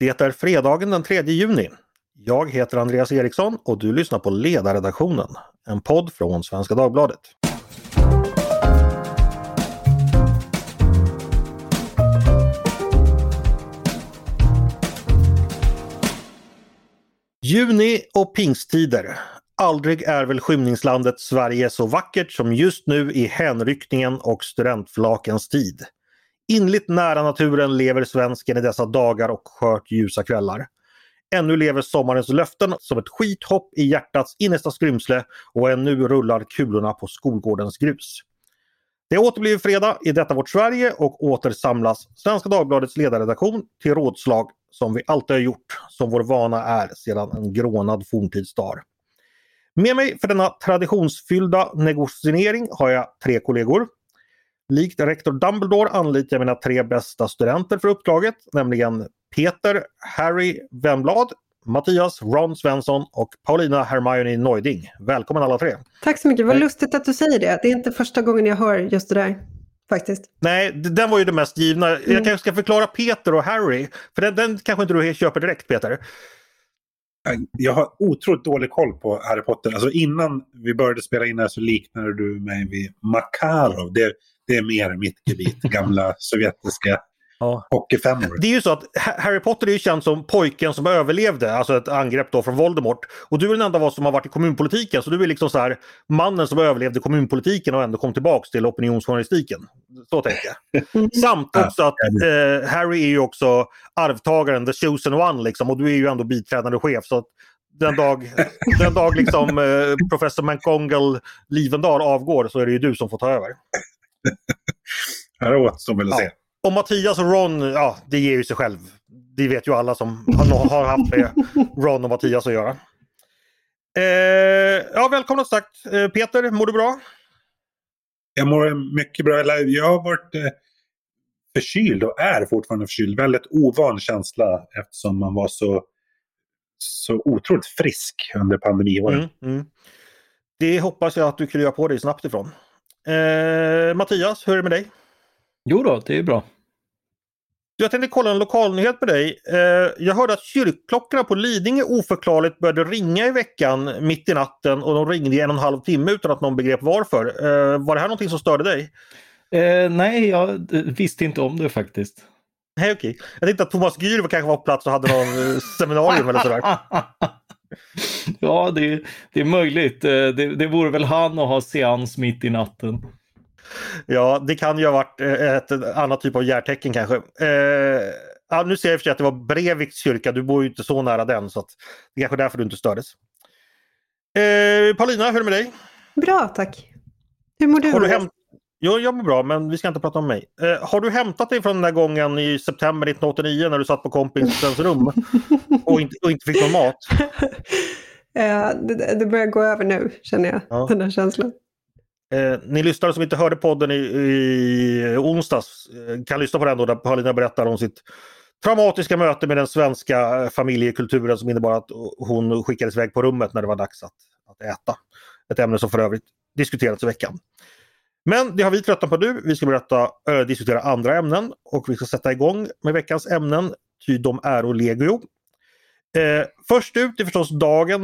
Det är fredagen den 3 juni. Jag heter Andreas Eriksson och du lyssnar på Ledarredaktionen, en podd från Svenska Dagbladet. Juni och pingsttider. Aldrig är väl skymningslandet Sverige så vackert som just nu i hänryckningen och studentflakens tid. Inligt nära naturen lever svensken i dessa dagar och skört ljusa kvällar. Ännu lever sommarens löften som ett skithopp i hjärtats innersta skrymsle och ännu rullar kulorna på skolgårdens grus. Det har åter blivit fredag i detta vårt Sverige och åter samlas Svenska Dagbladets ledarredaktion till rådslag som vi alltid har gjort, som vår vana är sedan en grånad forntidsdag. Med mig för denna traditionsfyllda negociering har jag tre kollegor. Likt rektor Dumbledore anlitar jag mina tre bästa studenter för uppdraget, nämligen Peter Harry Wemblad, Mattias Ron Svensson och Paulina Hermione Neuding. Välkommen alla tre! Tack så mycket, vad lustigt att du säger det. Det är inte första gången jag hör just det där. Faktiskt. Nej, den var ju det mest givna. Mm. Jag kanske ska förklara Peter och Harry. För den, den kanske inte du köper direkt Peter? Jag har otroligt dålig koll på Harry Potter. Alltså innan vi började spela in här så liknade du mig vid Makarov. Det, det är mer mitt gebit, gamla sovjetiska Ja. Hockeyfemmor. Det är ju så att Harry Potter är ju känd som pojken som överlevde, alltså ett angrepp då från Voldemort. Och du är den enda av oss som har varit i kommunpolitiken, så du är liksom så här mannen som överlevde kommunpolitiken och ändå kom tillbaks till opinionsjournalistiken. Så tänker jag. Mm. Samt också att eh, Harry är ju också arvtagaren, the chosen one liksom, och du är ju ändå biträdande chef. Så den dag, den dag liksom, eh, professor McGonagall Livendal avgår så är det ju du som får ta över. Här återstår väl att se. Och Mattias och Ron, ja det ger ju sig själv. Det vet ju alla som har haft med Ron och Mattias att göra. Eh, ja, välkomna sagt. Eh, Peter, mår du bra? Jag mår mycket bra. Jag har varit eh, förkyld och är fortfarande förkyld. Väldigt ovan känsla eftersom man var så, så otroligt frisk under pandemiåren. Mm, mm. Det hoppas jag att du kryar på dig snabbt ifrån. Eh, Mattias, hur är det med dig? Jo då, det är bra. Jag tänkte kolla en lokalnyhet med dig. Eh, jag hörde att kyrkklockorna på Lidingö oförklarligt började ringa i veckan mitt i natten och de ringde i en och en halv timme utan att någon begrep varför. Eh, var det här någonting som störde dig? Eh, nej, jag visste inte om det faktiskt. Nej, okej. Okay. Jag tänkte att Thomas Gür kanske var på plats och hade någon eh, seminarium eller sådär. ja, det, det, är möjligt. Eh, det, det vore väl han att ha seans mitt i natten. Ja, det kan ju ha varit eh, ett annat typ av järtecken kanske. Eh, ja, nu ser jag för sig att det var Breviks kyrka, du bor ju inte så nära den så att det är kanske därför du inte stördes. Eh, Paulina, hur är det med dig? Bra tack. Hur mår du? Har du häm... Jo, jag mår bra men vi ska inte prata om mig. Eh, har du hämtat dig från den där gången i september 1989 när du satt på kompisens rum och inte, och inte fick någon mat? Eh, det, det, börjar gå över nu känner jag, ja. den där känslan. Eh, ni lyssnare som inte hörde podden i, i onsdags eh, kan lyssna på den då där Paulina berättar om sitt traumatiska möte med den svenska eh, familjekulturen som innebar att hon skickades iväg på rummet när det var dags att, att äta. Ett ämne som för övrigt diskuterats i veckan. Men det har vi tröttnat på nu. Vi ska berätta, äh, diskutera andra ämnen och vi ska sätta igång med veckans ämnen, ty de är legio. Eh, först ut är förstås dagen,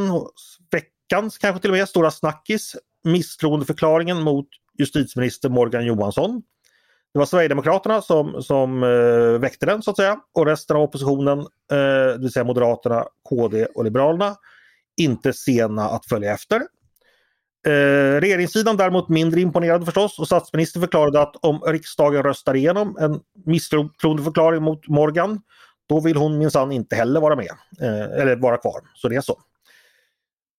veckans kanske till och med, stora snackis misstroendeförklaringen mot justitieminister Morgan Johansson. Det var Sverigedemokraterna som, som eh, väckte den så att säga och resten av oppositionen, eh, det vill säga Moderaterna, KD och Liberalerna, inte sena att följa efter. Eh, regeringssidan däremot mindre imponerad förstås och statsministern förklarade att om riksdagen röstar igenom en misstroendeförklaring mot Morgan då vill hon minsann inte heller vara med, eh, eller vara kvar. Så det är så.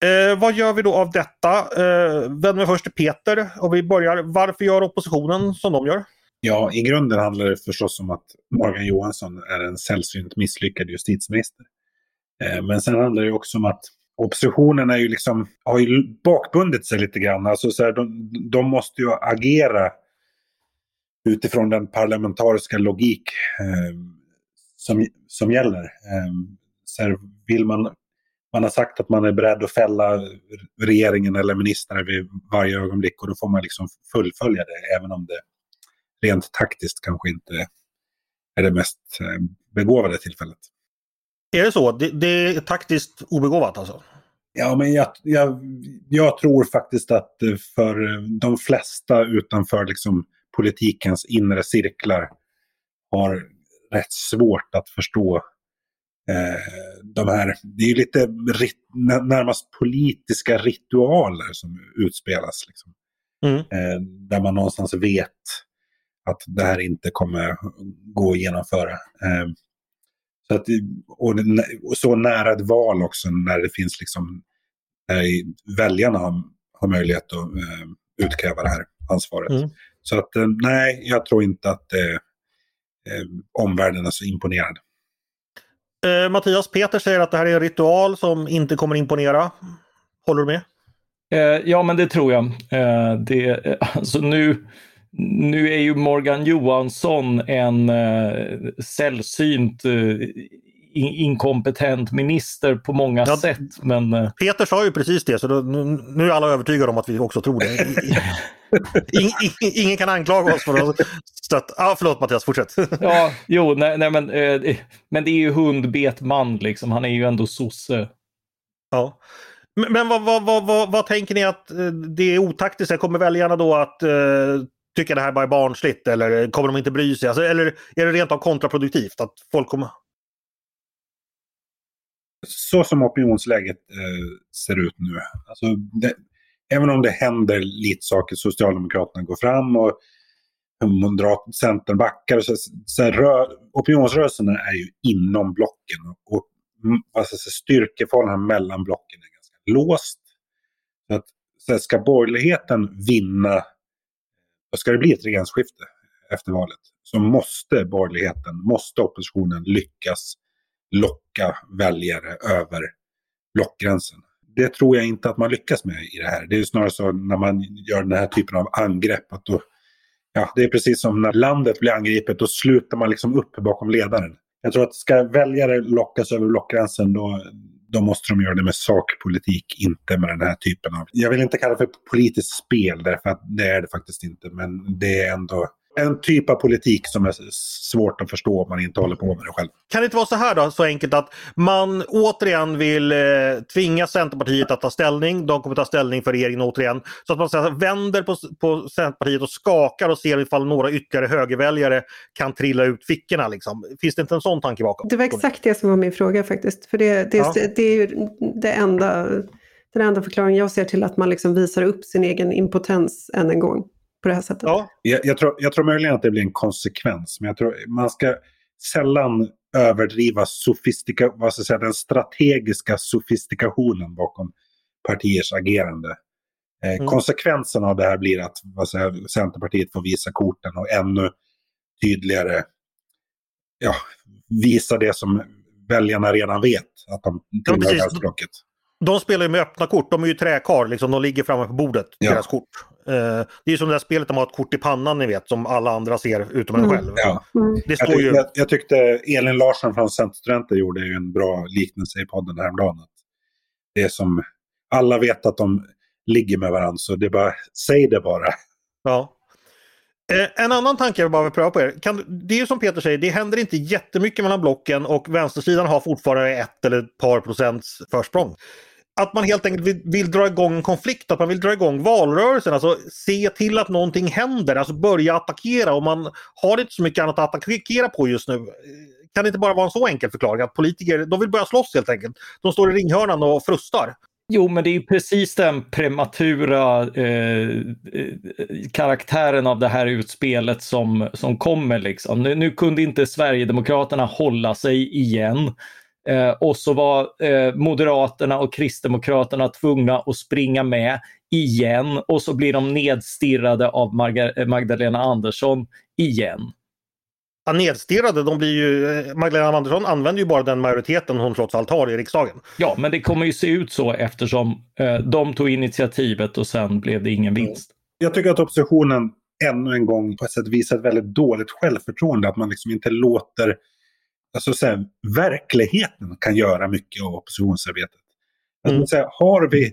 Eh, vad gör vi då av detta? Eh, vänder mig först till Peter och vi börjar. Varför gör oppositionen som de gör? Ja, i grunden handlar det förstås om att Morgan Johansson är en sällsynt misslyckad justitieminister. Eh, men sen handlar det också om att oppositionen är ju liksom, har ju bakbundit sig lite grann. Alltså så här, de, de, måste ju agera utifrån den parlamentariska logik eh, som, som gäller. Eh, så här, vill man man har sagt att man är beredd att fälla regeringen eller ministrar vid varje ögonblick och då får man liksom fullfölja det även om det rent taktiskt kanske inte är det mest eh, begåvade tillfället. Är det så? Det, det är taktiskt obegåvat alltså? Ja, men jag, jag, jag, tror faktiskt att för de flesta utanför liksom politikens inre cirklar har rätt svårt att förstå eh, de här, det är ju lite rit, närmast politiska ritualer som utspelas. Liksom. Mm. Eh, där man någonstans vet att det här inte kommer gå att genomföra. Eh, så att, och, och, så nära ett val också när det finns liksom, när väljarna har, har möjlighet att eh, utkräva det här ansvaret. Mm. Så att eh, nej, jag tror inte att eh, eh, omvärlden är så imponerad. Eh, Mattias Peter säger att det här är en ritual som inte kommer imponera. Håller du med? Eh, ja, men det tror jag. Eh, det, alltså nu, nu är ju Morgan Johansson en eh, sällsynt eh, inkompetent minister på många ja, sätt. Men... Eh, Peter sa ju precis det, så då, nu är alla övertygade om att vi också tror det. In, in, ingen kan anklaga oss för att stötta. Ah, förlåt Mattias, fortsätt. ja, jo, nej, nej men, eh, men det är ju hundbet man liksom. Han är ju ändå sosse. Ja. Men, vad, vad, vad, vad, tänker ni att eh, det är otaktiskt? Kommer väljarna då att eh, tycka det här bara är barnsligt eller kommer de inte bry sig? Alltså, eller är det rent av kontraproduktivt? Att folk kommer... Så som opinionsläget eh, ser ut nu. Alltså, det, även om det händer lite saker, Socialdemokraterna går fram och Centern backar. Så, så här, opinionsrörelserna är ju inom blocken. Och, alltså, styrkeförhållandena mellan blocken är ganska låst. Så att, så här, ska borgerligheten vinna, ska det bli ett regeringsskifte efter valet, så måste borgerligheten, måste oppositionen lyckas locka väljare över blockgränsen det tror jag inte att man lyckas med i det här. Det är snarare så när man gör den här typen av angrepp. Att då, ja, det är precis som när landet blir angripet, då slutar man liksom upp bakom ledaren. Jag tror att ska väljare lockas över blockgränsen då, då måste de göra det med sakpolitik, inte med den här typen av... Jag vill inte kalla det för politiskt spel, därför att det är det faktiskt inte. Men det är ändå en typ av politik som är svårt att förstå om man inte håller på med det själv. Kan det inte vara så här då, så enkelt att man återigen vill eh, tvinga Centerpartiet att ta ställning. De kommer ta ställning för regeringen återigen. Så att man så här, vänder på, på Centerpartiet och skakar och ser ifall några ytterligare högerväljare kan trilla ut fickorna. Liksom. Finns det inte en sån tanke bakom? Det var exakt det som var min fråga faktiskt. För det, det, ja. det är ju det enda, den enda förklaringen jag ser till att man liksom visar upp sin egen impotens än en gång på det här sättet. Ja. Jag, jag, tror, jag tror möjligen att det blir en konsekvens, men jag tror man ska sällan överdriva sofistika, vad ska jag säga, den strategiska sofistikationen bakom partiers agerande. Eh, mm. Konsekvensen av det här blir att vad säger, Centerpartiet får visa korten och ännu tydligare ja, visa det som väljarna redan vet, att de tillhör ja, språket. De spelar ju med öppna kort, de är ju träkar, liksom, de ligger framme på bordet, ja. deras kort. Eh, det är ju som det där spelet där man har ett kort i pannan ni vet, som alla andra ser utom en mm. själv. Ja. Mm. Det står jag, ju... jag, jag, tyckte Elin Larsson från Centerstudenter gjorde ju en bra liknelse i podden häromdagen. Det är som, alla vet att de ligger med varandra, så det är bara, säg det bara. Ja. Eh, en annan tanke jag bara vill pröva på er. Kan, det är ju som Peter säger, det händer inte jättemycket mellan blocken och vänstersidan har fortfarande ett eller ett par procents försprång att man helt enkelt vill, vill, dra igång en konflikt, att man vill dra igång valrörelsen. Alltså se till att någonting händer, alltså börja attackera. Och man har inte så mycket annat att attackera på just nu. Kan det inte bara vara en så enkel förklaring? Att politiker de vill börja slåss helt enkelt. De står i ringhörnan och frustar. Jo, men det är ju precis den prematura eh, karaktären av det här utspelet som, som kommer. Liksom. Nu, nu kunde inte Sverigedemokraterna hålla sig igen. Eh, och så var eh, Moderaterna och Kristdemokraterna tvungna att springa med igen och så blir de nedstirrade av Marga eh, Magdalena Andersson igen. Ja, nedstirrade, de blir ju, eh, Magdalena Andersson använder ju bara den majoriteten hon trots allt har i riksdagen. Ja, men det kommer ju se ut så eftersom eh, de tog initiativet och sen blev det ingen vinst. Jag tycker att oppositionen ännu en gång på ett sätt visar ett väldigt dåligt självförtroende. Att man liksom inte låter Alltså så här, verkligheten kan göra mycket av oppositionsarbetet. Mm. så här, har vi,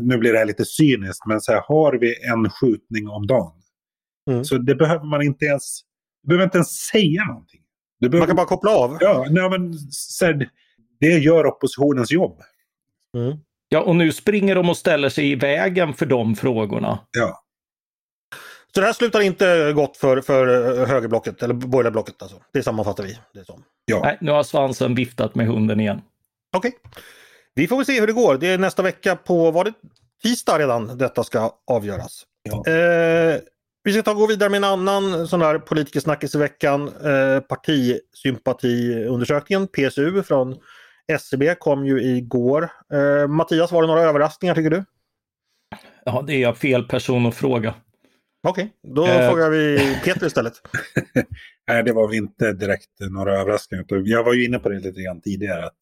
nu blir det här lite cyniskt, men så här, har vi en skjutning om dagen. Mm. Så det behöver man inte ens, du behöver inte ens säga någonting. Behöver, man kan bara koppla av. Ja, nej, men, så här, det gör oppositionens jobb. Mm. Ja, och nu springer de och ställer sig i vägen för de frågorna. Ja. Så det här slutar inte gott för, för högerblocket, eller borgerliga blocket alltså. Det sammanfattar vi det som. Ja. Nej, nu har svansen viftat med hunden igen. Okej. Okay. Vi får väl se hur det går. Det är nästa vecka på, var det tisdag redan detta ska avgöras? Ja. Eh, vi ska ta och gå vidare med en annan sån där politikersnackis i veckan. Eh, partisympatiundersökningen, PSU från SCB kom ju igår. Eh, Mattias, var det några överraskningar tycker du? Ja, det är jag fel person att fråga. Okej, okay, då eh. frågar vi Peter istället. Nej, det var väl inte direkt några överraskningar. Jag var ju inne på det lite grann tidigare. att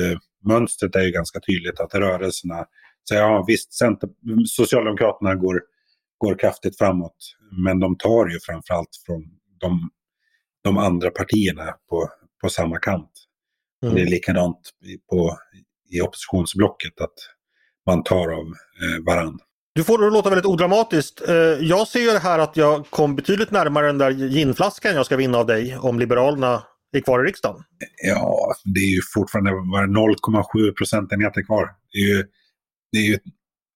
eh, Mönstret är ju ganska tydligt att rörelserna, så ja visst, Center, Socialdemokraterna går, går kraftigt framåt. Men de tar ju framförallt från de, de andra partierna på, på samma kant. Mm. Det är likadant på, i oppositionsblocket, att man tar av eh, varandra. Du får det att låta väldigt odramatiskt. Eh, jag ser ju det här att jag kom betydligt närmare den där ginflaskan jag ska vinna av dig om Liberalerna är kvar i riksdagen. Ja, det är ju fortfarande 0,7 procentenheter kvar. Det är ju, det är ju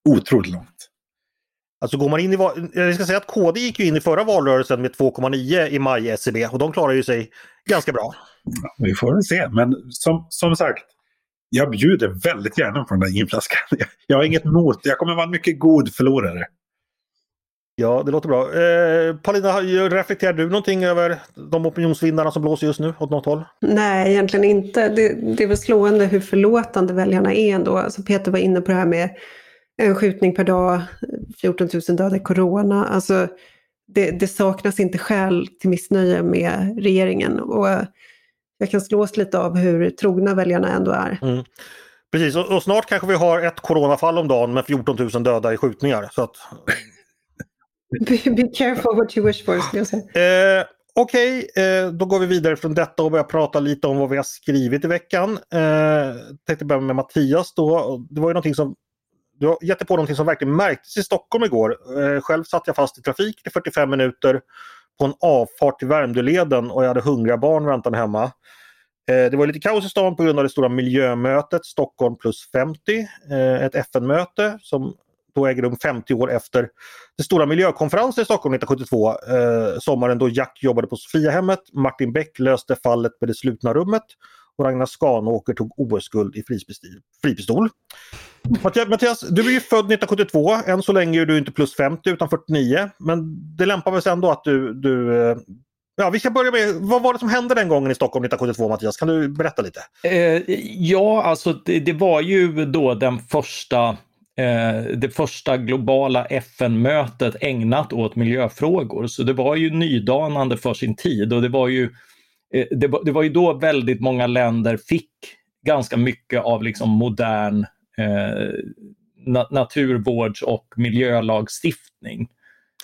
otroligt långt. Alltså går man in i, jag ska säga att KD gick ju in i förra valrörelsen med 2,9 i maj SCB och de klarar ju sig ganska bra. Ja, vi får väl se, men som, som sagt, jag bjuder väldigt gärna på den där ginflaskan. Jag har inget emot, jag kommer vara en mycket god förlorare. Ja, det låter bra. Eh, Paulina, reflekterar du någonting över de opinionsvindarna som blåser just nu åt något håll? Nej, egentligen inte. Det, det är väl slående hur förlåtande väljarna är ändå. Alltså Peter var inne på det här med en skjutning per dag, 14 000 döda i corona. Alltså, det, det saknas inte skäl till missnöje med regeringen. Och jag kan slås lite av hur trogna väljarna ändå är. Mm. Precis, och, och, snart kanske vi har ett coronafall om dagen med 14 000 döda i skjutningar. Så att... be, be careful what you wish for, skulle jag säga. Eh, Okej, okay, eh, då går vi vidare från detta och börjar prata lite om vad vi har skrivit i veckan. Eh, tänkte börja med Mattias då. Det var ju någonting som du har gett på någonting som verkligen märktes i Stockholm igår. Eh, själv satt jag fast i trafik i 45 minuter på en avfart till Värmdöleden och jag hade hungriga barn väntande hemma. Eh, det var lite kaos i stan på grund av det stora miljömötet Stockholm plus 50. Eh, ett FN-möte som då äger rum 50 år efter den stora miljökonferensen i Stockholm 1972. Eh, sommaren då Jack jobbade på Sofiahemmet. Martin Beck löste fallet med det slutna rummet och Ragnar Skanåker tog OS-guld i fripistol. Mattias, du är ju född 1972. Än så länge är du inte plus 50 utan 49. Men det lämpar väl sig ändå att du, du eh, Ja, vi ska börja med, vad var det som hände den gången i Stockholm 1972 Mattias? Kan du berätta lite? Eh, ja, alltså det, det, var ju då den första, eh, det första globala FN-mötet ägnat åt miljöfrågor. Så det var ju nydanande för sin tid och det var ju, det, var, det var ju då väldigt många länder fick ganska mycket av liksom modern eh, naturvårds och miljölagstiftning.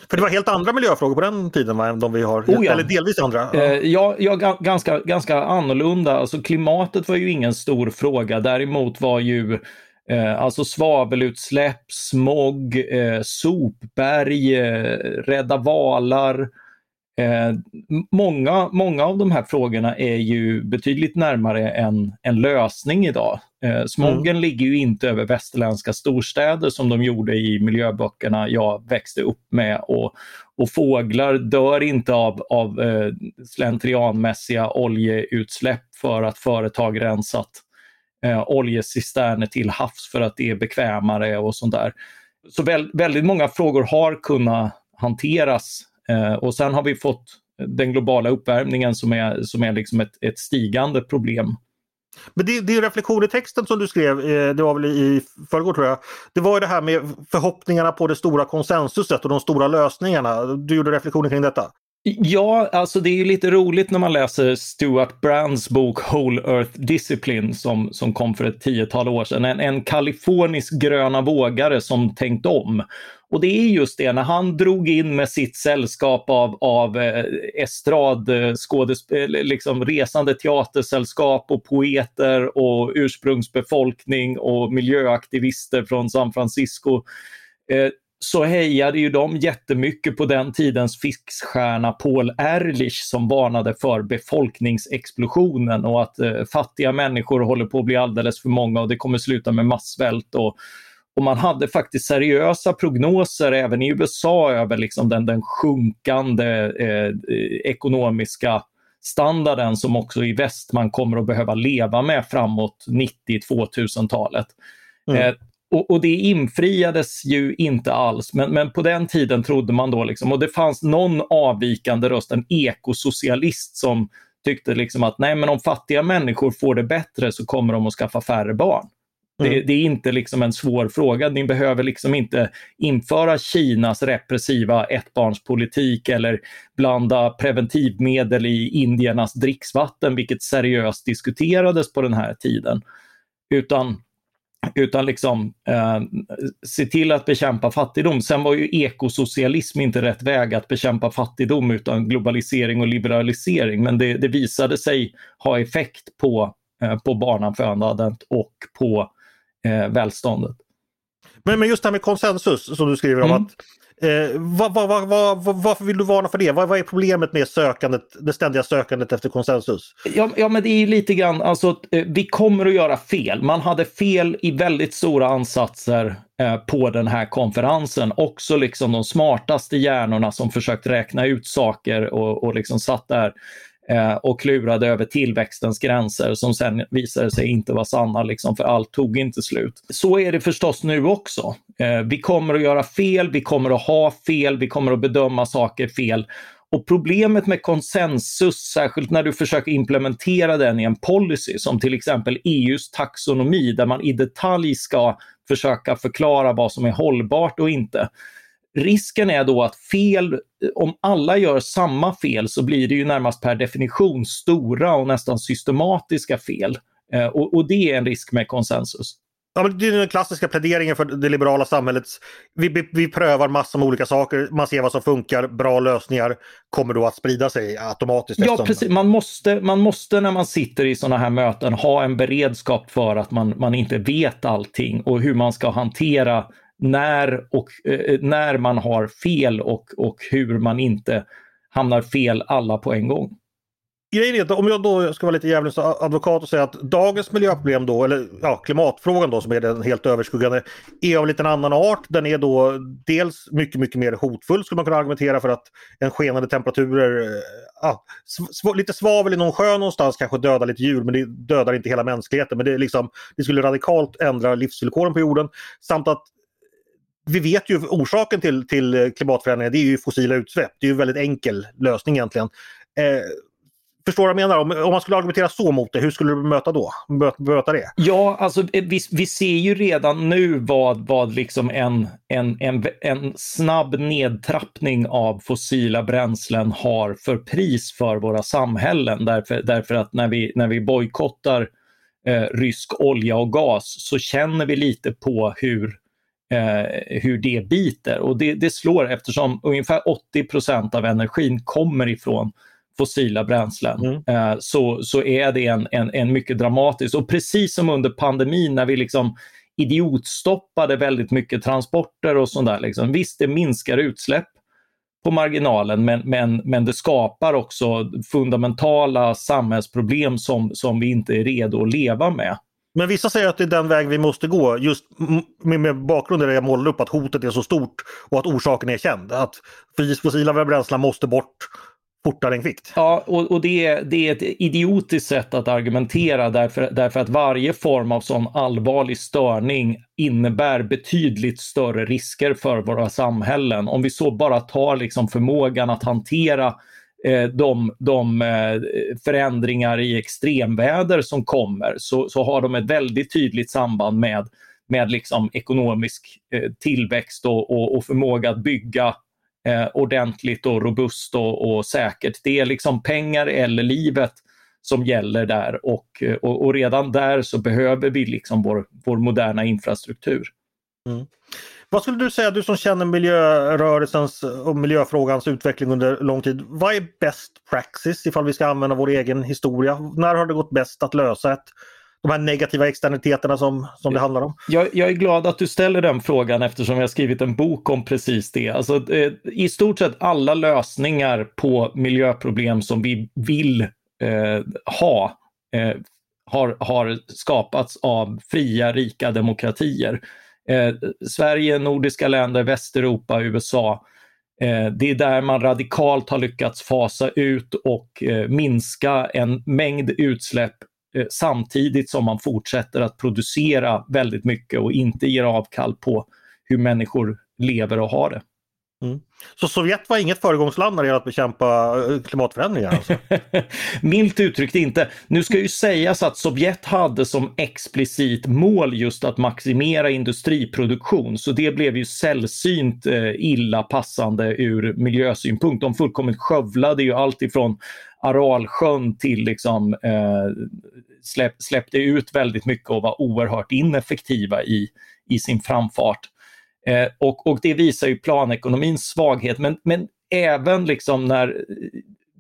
För det var helt andra miljöfrågor på den tiden än de vi har, oh ja. eller delvis andra? Ja, eh, ja, ja ganska, ganska annorlunda. Alltså, klimatet var ju ingen stor fråga. Däremot var ju eh, alltså svavelutsläpp, smog, eh, sopberg, eh, rädda valar, Eh, många, många av de här frågorna är ju betydligt närmare en, en lösning idag. Eh, smogen mm. ligger ju inte över västerländska storstäder som de gjorde i miljöböckerna jag växte upp med och, och fåglar dör inte av, av eh, slentrianmässiga oljeutsläpp för att företag rensat eh, oljecisterner till havs för att det är bekvämare och sånt där. Så väl, väldigt många frågor har kunnat hanteras och sen har vi fått den globala uppvärmningen som är, som är liksom ett, ett stigande problem. Men det, det är reflektion i texten som du skrev, eh, det var väl i förrgår tror jag. Det var det här med förhoppningarna på det stora konsensuset och de stora lösningarna. Du gjorde reflektioner kring detta? Ja, alltså det är lite roligt när man läser Stuart Brands bok Whole Earth Discipline som, som kom för ett tiotal år sedan. En, en kalifornisk gröna vågare som tänkt om och det är just det, när han drog in med sitt sällskap av, av eh, estrad, eh, eh, liksom resande teatersällskap och poeter och ursprungsbefolkning och miljöaktivister från San Francisco. Eh, så hejade ju de jättemycket på den tidens fixstjärna Paul Ehrlich som varnade för befolkningsexplosionen och att eh, fattiga människor håller på att bli alldeles för många och det kommer sluta med massvält. Och, och man hade faktiskt seriösa prognoser även i USA över liksom den, den sjunkande eh, ekonomiska standarden som också i väst man kommer att behöva leva med framåt 90-2000-talet. Mm. Eh, och, och, det infriades ju inte alls, men, men på den tiden trodde man då, liksom, och det fanns någon avvikande röst, en ekosocialist som tyckte liksom att nej men om fattiga människor får det bättre så kommer de att skaffa färre barn. Mm. Det, det, är inte liksom en svår fråga. Ni behöver liksom inte införa Kinas repressiva ettbarnspolitik eller blanda preventivmedel i indiernas dricksvatten, vilket seriöst diskuterades på den här tiden. Utan utan liksom eh, se till att bekämpa fattigdom. Sen var ju ekosocialism inte rätt väg att bekämpa fattigdom utan globalisering och liberalisering. Men det, det visade sig ha effekt på, eh, på barnafödandet och på eh, välståndet. Men, men just det här med konsensus som du skriver om. Mm. att Eh, vad, vad, vad, varför vill du varna för det? Vad, är problemet med sökandet, det ständiga sökandet efter konsensus? Ja, ja men det är lite grann, alltså eh, vi kommer att göra fel. Man hade fel i väldigt stora ansatser eh, på den här konferensen. Också liksom de smartaste hjärnorna som försökt räkna ut saker och, och liksom satt där Eh, och klurade över tillväxtens gränser som sen visade sig inte vara sanna, liksom, för allt tog inte slut. Så är det förstås nu också. Eh, vi kommer att göra fel, vi kommer att ha fel, vi kommer att bedöma saker fel. Och problemet med konsensus, särskilt när du försöker implementera den i en policy som till exempel EUs taxonomi där man i detalj ska försöka förklara vad som är hållbart och inte Risken är då att fel, om alla gör samma fel så blir det ju närmast per definition stora och nästan systematiska fel. Eh, och, och det är en risk med konsensus. Ja, men det är den klassiska pläderingen för det liberala samhällets... Vi, vi prövar massor med olika saker, man ser vad som funkar, bra lösningar kommer då att sprida sig automatiskt. Ja, precis. Man måste, man måste när man sitter i sådana här möten ha en beredskap för att man, man inte vet allting och hur man ska hantera när, och, eh, eh, när man har fel och, och hur man inte hamnar fel alla på en gång. Grejen är att om jag då ska vara lite djävulens advokat och säga att dagens miljöproblem då, eller ja, klimatfrågan då som är den helt överskuggande, är av lite annan art. Den är då dels mycket, mycket mer hotfull skulle man kunna argumentera för att en skenande temperaturer, eh, ja, sv lite svavel i någon sjö någonstans kanske dödar lite djur men det dödar inte hela mänskligheten. Men det, är liksom, det skulle radikalt ändra livsvillkoren på jorden. Samt att vi vet ju orsaken till, till klimatförändringar, det är ju fossila utsläpp. Det är ju en väldigt enkel lösning egentligen. Eh, Förstår du vad jag menar? Om, om man skulle argumentera så mot det, hur skulle du bemöta då? möta det? Ja, alltså eh, vi, vi ser ju redan nu vad, vad liksom en, en, en, en snabb nedtrappning av fossila bränslen har för pris för våra samhällen. Därför, därför att när vi, när vi bojkottar eh, rysk olja och gas så känner vi lite på hur eh, hur det biter. Och det, det slår eftersom ungefär 80% av energin kommer ifrån fossila bränslen mm. eh, så, så är det en, en, en mycket dramatisk och precis som under pandemin när vi liksom idiotstoppade väldigt mycket transporter och sånt där. Liksom. Visst, det minskar utsläpp på marginalen men, men, men det skapar också fundamentala samhällsproblem som, som vi inte är redo att leva med. Men vissa säger att det är den väg vi måste gå just med, med bakgrund i det jag målar upp att hotet är så stort och att orsaken är känd. Att fossila bränslen måste bort fortare än kvickt. Ja, och, och det, är, det är ett idiotiskt sätt att argumentera därför, därför att varje form av sån allvarlig störning innebär betydligt större risker för våra samhällen. Om vi så bara tar liksom förmågan att hantera Eh, de, de eh, förändringar i extremväder som kommer så, så har de ett väldigt tydligt samband med, med liksom ekonomisk eh, tillväxt och, och, och, förmåga att bygga eh, ordentligt och robust och, och, säkert. Det är liksom pengar eller livet som gäller där och, och, och redan där så behöver vi liksom vår, vår moderna infrastruktur. Mm. Vad skulle du säga, du som känner miljörörelsens och miljöfrågans utveckling under lång tid. Vad är bäst praxis ifall vi ska använda vår egen historia? När har det gått bäst att lösa ett de här negativa externaliteterna som, som det handlar om? Jag, jag, är glad att du ställer den frågan eftersom jag har skrivit en bok om precis det. Alltså, eh, I stort sett alla lösningar på miljöproblem som vi vill eh, ha eh, har, har skapats av fria, rika demokratier. Eh, Sverige, nordiska länder, Västeuropa, USA. Eh, det är där man radikalt har lyckats fasa ut och eh, minska en mängd utsläpp eh, samtidigt som man fortsätter att producera väldigt mycket och inte ger avkall på hur människor lever och har det. Mm. Så Sovjet var inget föregångsland när det gäller att bekämpa eh, klimatförändringar? Alltså. Milt uttryckt inte. Nu ska ju sägas att Sovjet hade som explicit mål just att maximera industriproduktion, så det blev ju sällsynt eh, illa passande ur miljösynpunkt. De fullkomligt skövlade ju allt ifrån Aralsjön till liksom eh, släpp, släppte ut väldigt mycket och var oerhört ineffektiva i, i sin framfart. Eh, och, och det visar ju planekonomins svaghet, men, men även liksom när eh,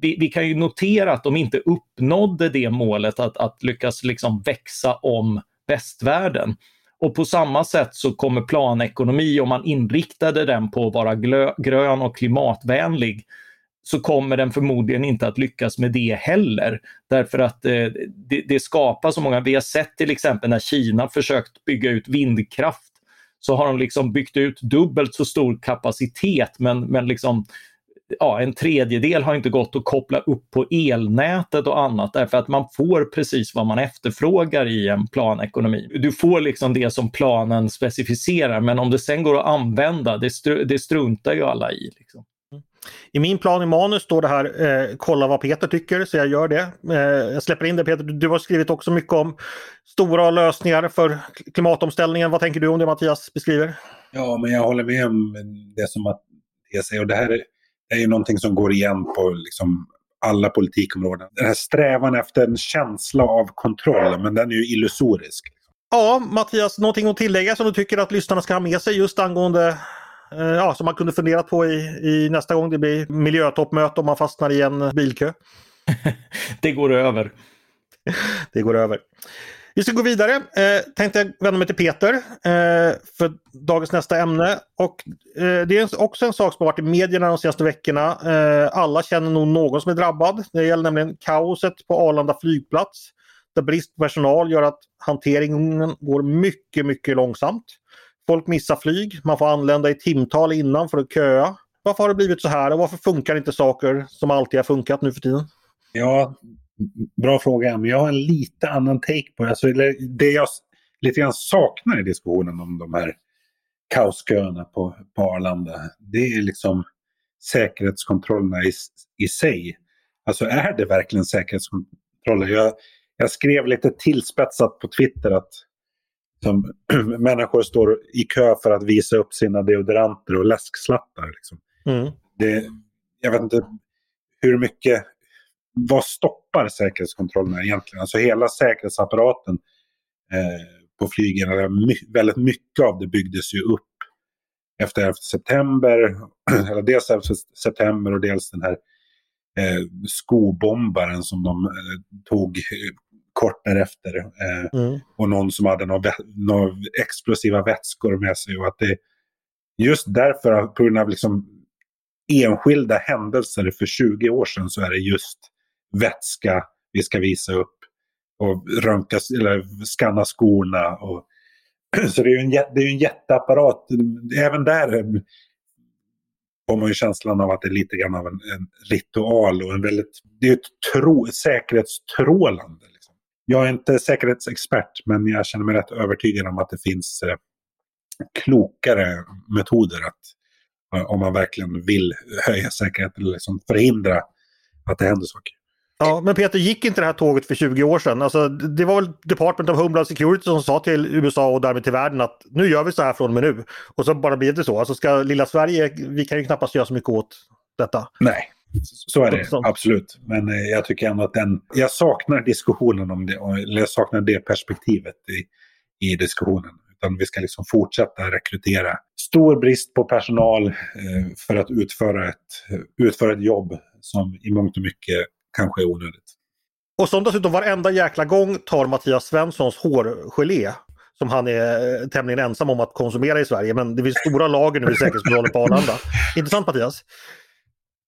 vi, vi, kan ju notera att de inte uppnådde det målet att, att lyckas liksom växa om västvärlden. Och på samma sätt så kommer planekonomi, om man inriktade den på att vara glö, grön och klimatvänlig, så kommer den förmodligen inte att lyckas med det heller. Därför att eh, det, det skapar så många, vi har sett till exempel när Kina försökt bygga ut vindkraft så har de liksom byggt ut dubbelt så stor kapacitet men, men liksom ja, en tredjedel har inte gått att koppla upp på elnätet och annat därför att man får precis vad man efterfrågar i en planekonomi. Du får liksom det som planen specificerar men om det sen går att använda, det, str det struntar ju alla i. Liksom. I min plan i manus står det här eh, kolla vad Peter tycker så jag gör det. Eh, jag släpper in det Peter. Du har skrivit också mycket om stora lösningar för klimatomställningen. Vad tänker du om det Mattias beskriver? Ja, men jag håller med om det som Mattias säger. Och det här är ju någonting som går igen på liksom alla politikområden. Den här strävan efter en känsla av kontroll, men den är ju illusorisk. Ja, Mattias, någonting att tillägga som du tycker att lyssnarna ska ha med sig just angående ja, som man kunde fundera på i, i nästa gång det blir miljötoppmöte om man fastnar i en bilkö. det går över. det går över. Vi ska gå vidare. Eh, tänkte jag vända mig till Peter eh, för dagens nästa ämne. Och, eh, det är också en sak som har varit i medierna de senaste veckorna. Eh, alla känner nog någon som är drabbad. Det gäller nämligen kaoset på Arlanda flygplats. Där brist på personal gör att hanteringen går mycket, mycket långsamt. Folk missar flyg, man får anlända i timtal innan för att köa. Varför har det blivit så här och varför funkar inte saker som alltid har funkat nu för tiden? Ja, bra fråga. Men jag har en lite annan take på det. Alltså, det jag lite grann saknar i diskussionen om de här kaosköerna på, på Arlanda, det är liksom säkerhetskontrollerna i, i sig. Alltså är det verkligen säkerhetskontroller? Jag, jag skrev lite tillspetsat på Twitter att som människor står i kö för att visa upp sina deodoranter och läskslattar. Liksom. Mm. Det, jag vet inte hur mycket... Vad stoppar säkerhetskontrollerna egentligen? Alltså hela säkerhetsapparaten eh, på flygen, väldigt mycket av det byggdes ju upp efter 11 september. Eller dels 11 september och dels den här eh, skobombaren som de eh, tog kort därefter. Eh, mm. Och någon som hade några, explosiva vätskor med sig. Och att det, just därför, på grund av liksom enskilda händelser för 20 år sedan, så är det just vätska vi ska visa upp. Och röntga, eller skanna skorna. Och, så det är ju en, det är en jätteapparat. Även där får man ju känslan av att det är lite grann av en, en ritual och en väldigt, det är ett tro, säkerhetstrålande. Jag är inte säkerhetsexpert, men jag känner mig rätt övertygad om att det finns eh, klokare metoder att, eh, om man verkligen vill höja säkerheten eller liksom förhindra att det händer saker. Ja, men Peter, gick inte det här tåget för 20 år sedan? Alltså, det var väl Department of Homeland Security som sa till USA och därmed till världen att nu gör vi så här från och med nu. Och så bara blev det så. Alltså ska lilla Sverige, vi kan ju knappast göra så mycket åt detta. Nej, så är det, absolut. Men eh, jag tycker ändå att den... Jag saknar diskussionen om det, eller jag saknar det perspektivet i, i diskussionen. Utan vi ska liksom fortsätta rekrytera. Stor brist på personal eh, för att utföra ett, utföra ett jobb som i mångt och mycket kanske är onödigt. Och som dessutom varenda jäkla gång tar Mattias Svenssons hårgelé som han är eh, tämligen ensam om att konsumera i Sverige. Men det finns stora lager nu i säkerhetskontrollen på Arlanda. Intressant Mattias?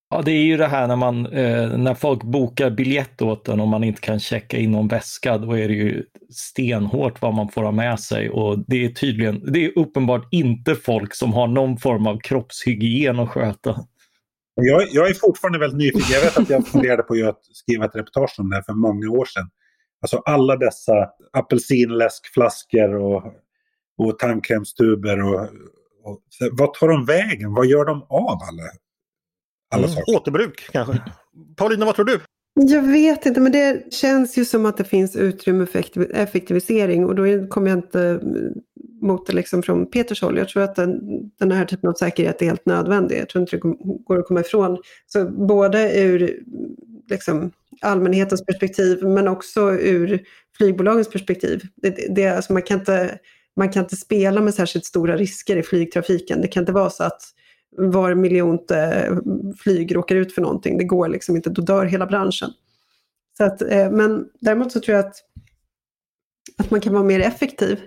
Ja, det är ju det här när, man, eh, när folk bokar biljett åt en och man inte kan checka in någon väska, då är det ju stenhårt vad man får ha med sig och det är tydligen, det är uppenbart inte folk som har någon form av kroppshygien att sköta. Jag, jag är fortfarande väldigt nyfiken. Jag vet att jag funderade på att skriva ett reportage om det här för många år sedan. Alltså alla dessa apelsinläskflaskor och, och tandkrämstuber. Och, och, vad tar de vägen? Vad gör de av alla, alla mm, saker? Återbruk kanske. Paulina, vad tror du? Jag vet inte, men det känns ju som att det finns utrymme för effektivisering och då kommer jag inte mot det liksom från Peters håll. Jag tror att den, den här typen av säkerhet är helt nödvändig. Jag tror inte det går att komma ifrån. Så både ur liksom, allmänhetens perspektiv men också ur flygbolagens perspektiv. Det, det, alltså man, kan inte, man kan inte spela med särskilt stora risker i flygtrafiken. Det kan inte vara så att var miljonte flyg råkar ut för någonting. Det går liksom inte, då dör hela branschen. Så att, eh, men däremot så tror jag att, att man kan vara mer effektiv.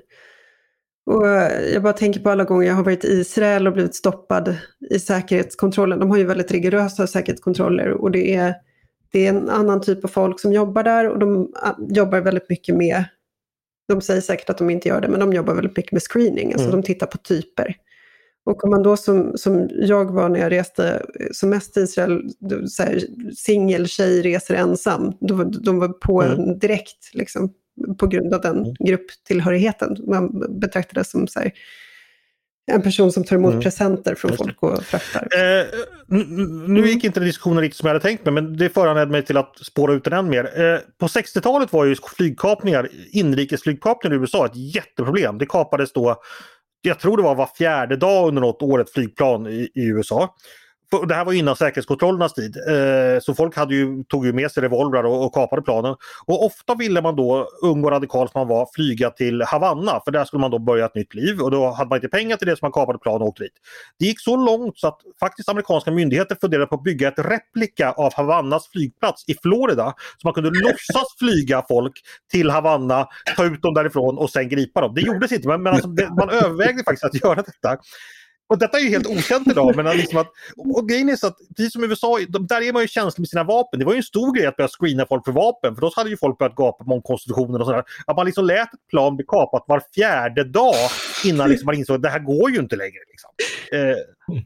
Och jag bara tänker på alla gånger jag har varit i Israel och blivit stoppad i säkerhetskontrollen. De har ju väldigt rigorösa säkerhetskontroller och det är, det är en annan typ av folk som jobbar där och de ah, jobbar väldigt mycket med, de säger säkert att de inte gör det, men de jobbar väldigt mycket med screening, alltså mm. de tittar på typer. Och om man då som, som jag var när jag reste som mest till Israel, singel tjej reser ensam, då, de var på mm. direkt liksom, på grund av den mm. grupptillhörigheten. Man betraktades som så här, en person som tar emot mm. presenter från folk och fraktar. Eh, nu gick inte den diskussionen riktigt som jag hade tänkt mig men det föranledde mig till att spåra ut den än mer. Eh, på 60-talet var ju flygkapningar, inrikesflygkapningar i USA ett jätteproblem. Det kapades då, jag tror det var var fjärde dag under något år ett flygplan i, i USA det här var innan säkerhetskontrollernas tid. Eh, så folk hade ju, tog ju med sig revolvrar och, och kapade planen. Och ofta ville man då, ung och radikal som man var, flyga till Havanna för där skulle man då börja ett nytt liv och då hade man inte pengar till det så man kapade plan och åkte dit. Det gick så långt så att faktiskt amerikanska myndigheter funderade på att bygga ett replika av Havannas flygplats i Florida så man kunde låtsas flyga folk till Havanna, ta ut dem därifrån och sen gripa dem. Det gjordes inte men, men alltså, det, man övervägde faktiskt att göra detta. Och detta är ju helt okänt idag. Men liksom att, och grejen är så att precis som i USA, de, där är man ju känslig med sina vapen. Det var ju en stor grej att börja screena folk för vapen. För då hade ju folk börjat gapa om konstitutionen och sådär. Att man liksom lät ett plan bli kapat var fjärde dag innan liksom man insåg att det här går ju inte längre. Liksom. Eh.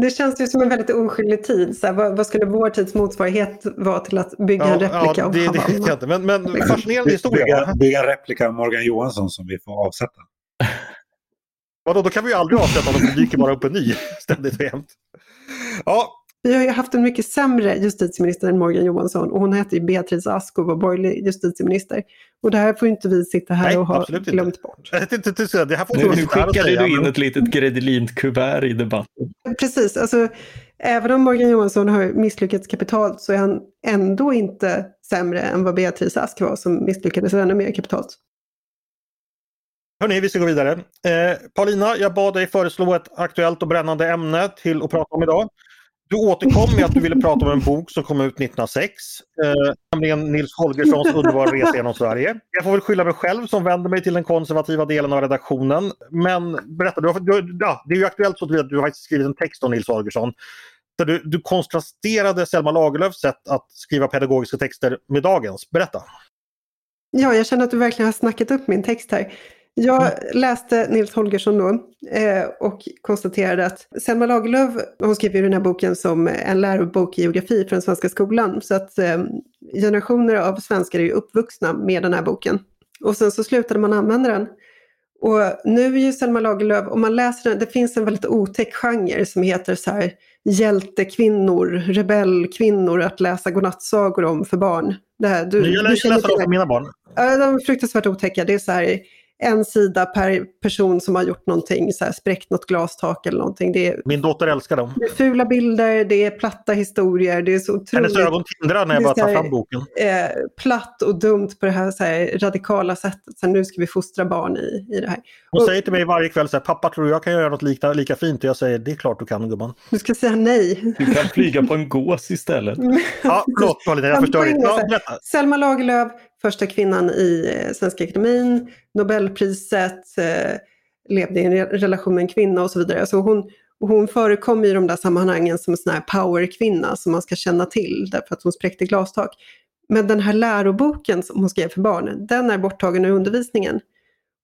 Det känns ju som en väldigt oskyldig tid. Så här, vad, vad, skulle vår tids motsvarighet vara till att bygga ja, en replika ja, av det, Havanna? Det vet jag inte, men, men liksom. fascinerande historia. Bygga, bygga en replika av Morgan Johansson som vi får avsätta. Vadå, då kan vi ju aldrig avsätta honom, det dyker bara upp en ny ständigt och jämt. Ja. Vi har ju haft en mycket sämre justitieminister än Morgan Johansson och hon hette ju Beatrice Ask och var borgerlig justitieminister. Och det här får inte vi sitta här Nej, och ha glömt inte. bort. Det här får nu, nu skickade du in ett litet gredelint kuvert i debatten. Precis, alltså även om Morgan Johansson har misslyckats kapitalt så är han ändå inte sämre än vad Beatrice Ask var som misslyckades ännu mer kapitalt. Hörni, vi ska gå vidare. Eh, Paulina, jag bad dig föreslå ett aktuellt och brännande ämne till att prata om idag. Du återkom med att du ville prata om en bok som kom ut 1906, eh, nämligen Nils Holgerssons underbara resa genom Sverige. Jag får väl skylla mig själv som vänder mig till den konservativa delen av redaktionen. Men berätta, du har, du, ja, det är ju aktuellt så att du har skrivit en text om Nils Holgersson. Där du, du kontrasterade Selma Lagerlöfs sätt att skriva pedagogiska texter med dagens. Berätta! Ja, jag känner att du verkligen har snackat upp min text här. Jag mm. läste Nils Holgersson då eh, och konstaterade att Selma Lagerlöf, hon skrev ju den här boken som en lärobok i geografi för den svenska skolan. Så att eh, generationer av svenskar är ju uppvuxna med den här boken. Och sen så slutade man använda den. Och nu är ju Selma Lagerlöf, om man läser den, det finns en väldigt otäck genre som heter så här hjältekvinnor, rebellkvinnor att läsa godnattsagor om för barn. Det här, du, jag läser dem för mina barn. Ja, de är fruktansvärt otäcka. Det är så här en sida per person som har gjort någonting, så här, spräckt något glastak eller någonting. Det är, Min dotter älskar dem. det är fula bilder, det är platta historier, det är så otroligt Hennes ögon tindrar när jag bara tar fram boken. eh, platt och dumt på det här, så här radikala sättet. Så här, nu ska vi fostra barn i, i det här. Hon Och- säger till mig varje kväll så här, pappa tror du jag kan göra något lika, lika fint? Och jag säger, det är klart du kan gumman. Du ska säga nej. Du kan flyga på en gås istället. Ja, förlåt Paulina, jag så Ja. Selma Lagerlöf, första kvinnan i eh, Svenska Akademin, Nobelpriset, eh, levde i en relation med en kvinna och så vidare. Så hon, hon förekom i de där sammanhangen som en sån här powerkvinna som man ska känna till därför att hon spräckte glastak. Men den här läroboken som hon skrev för barn, den är borttagen ur undervisningen.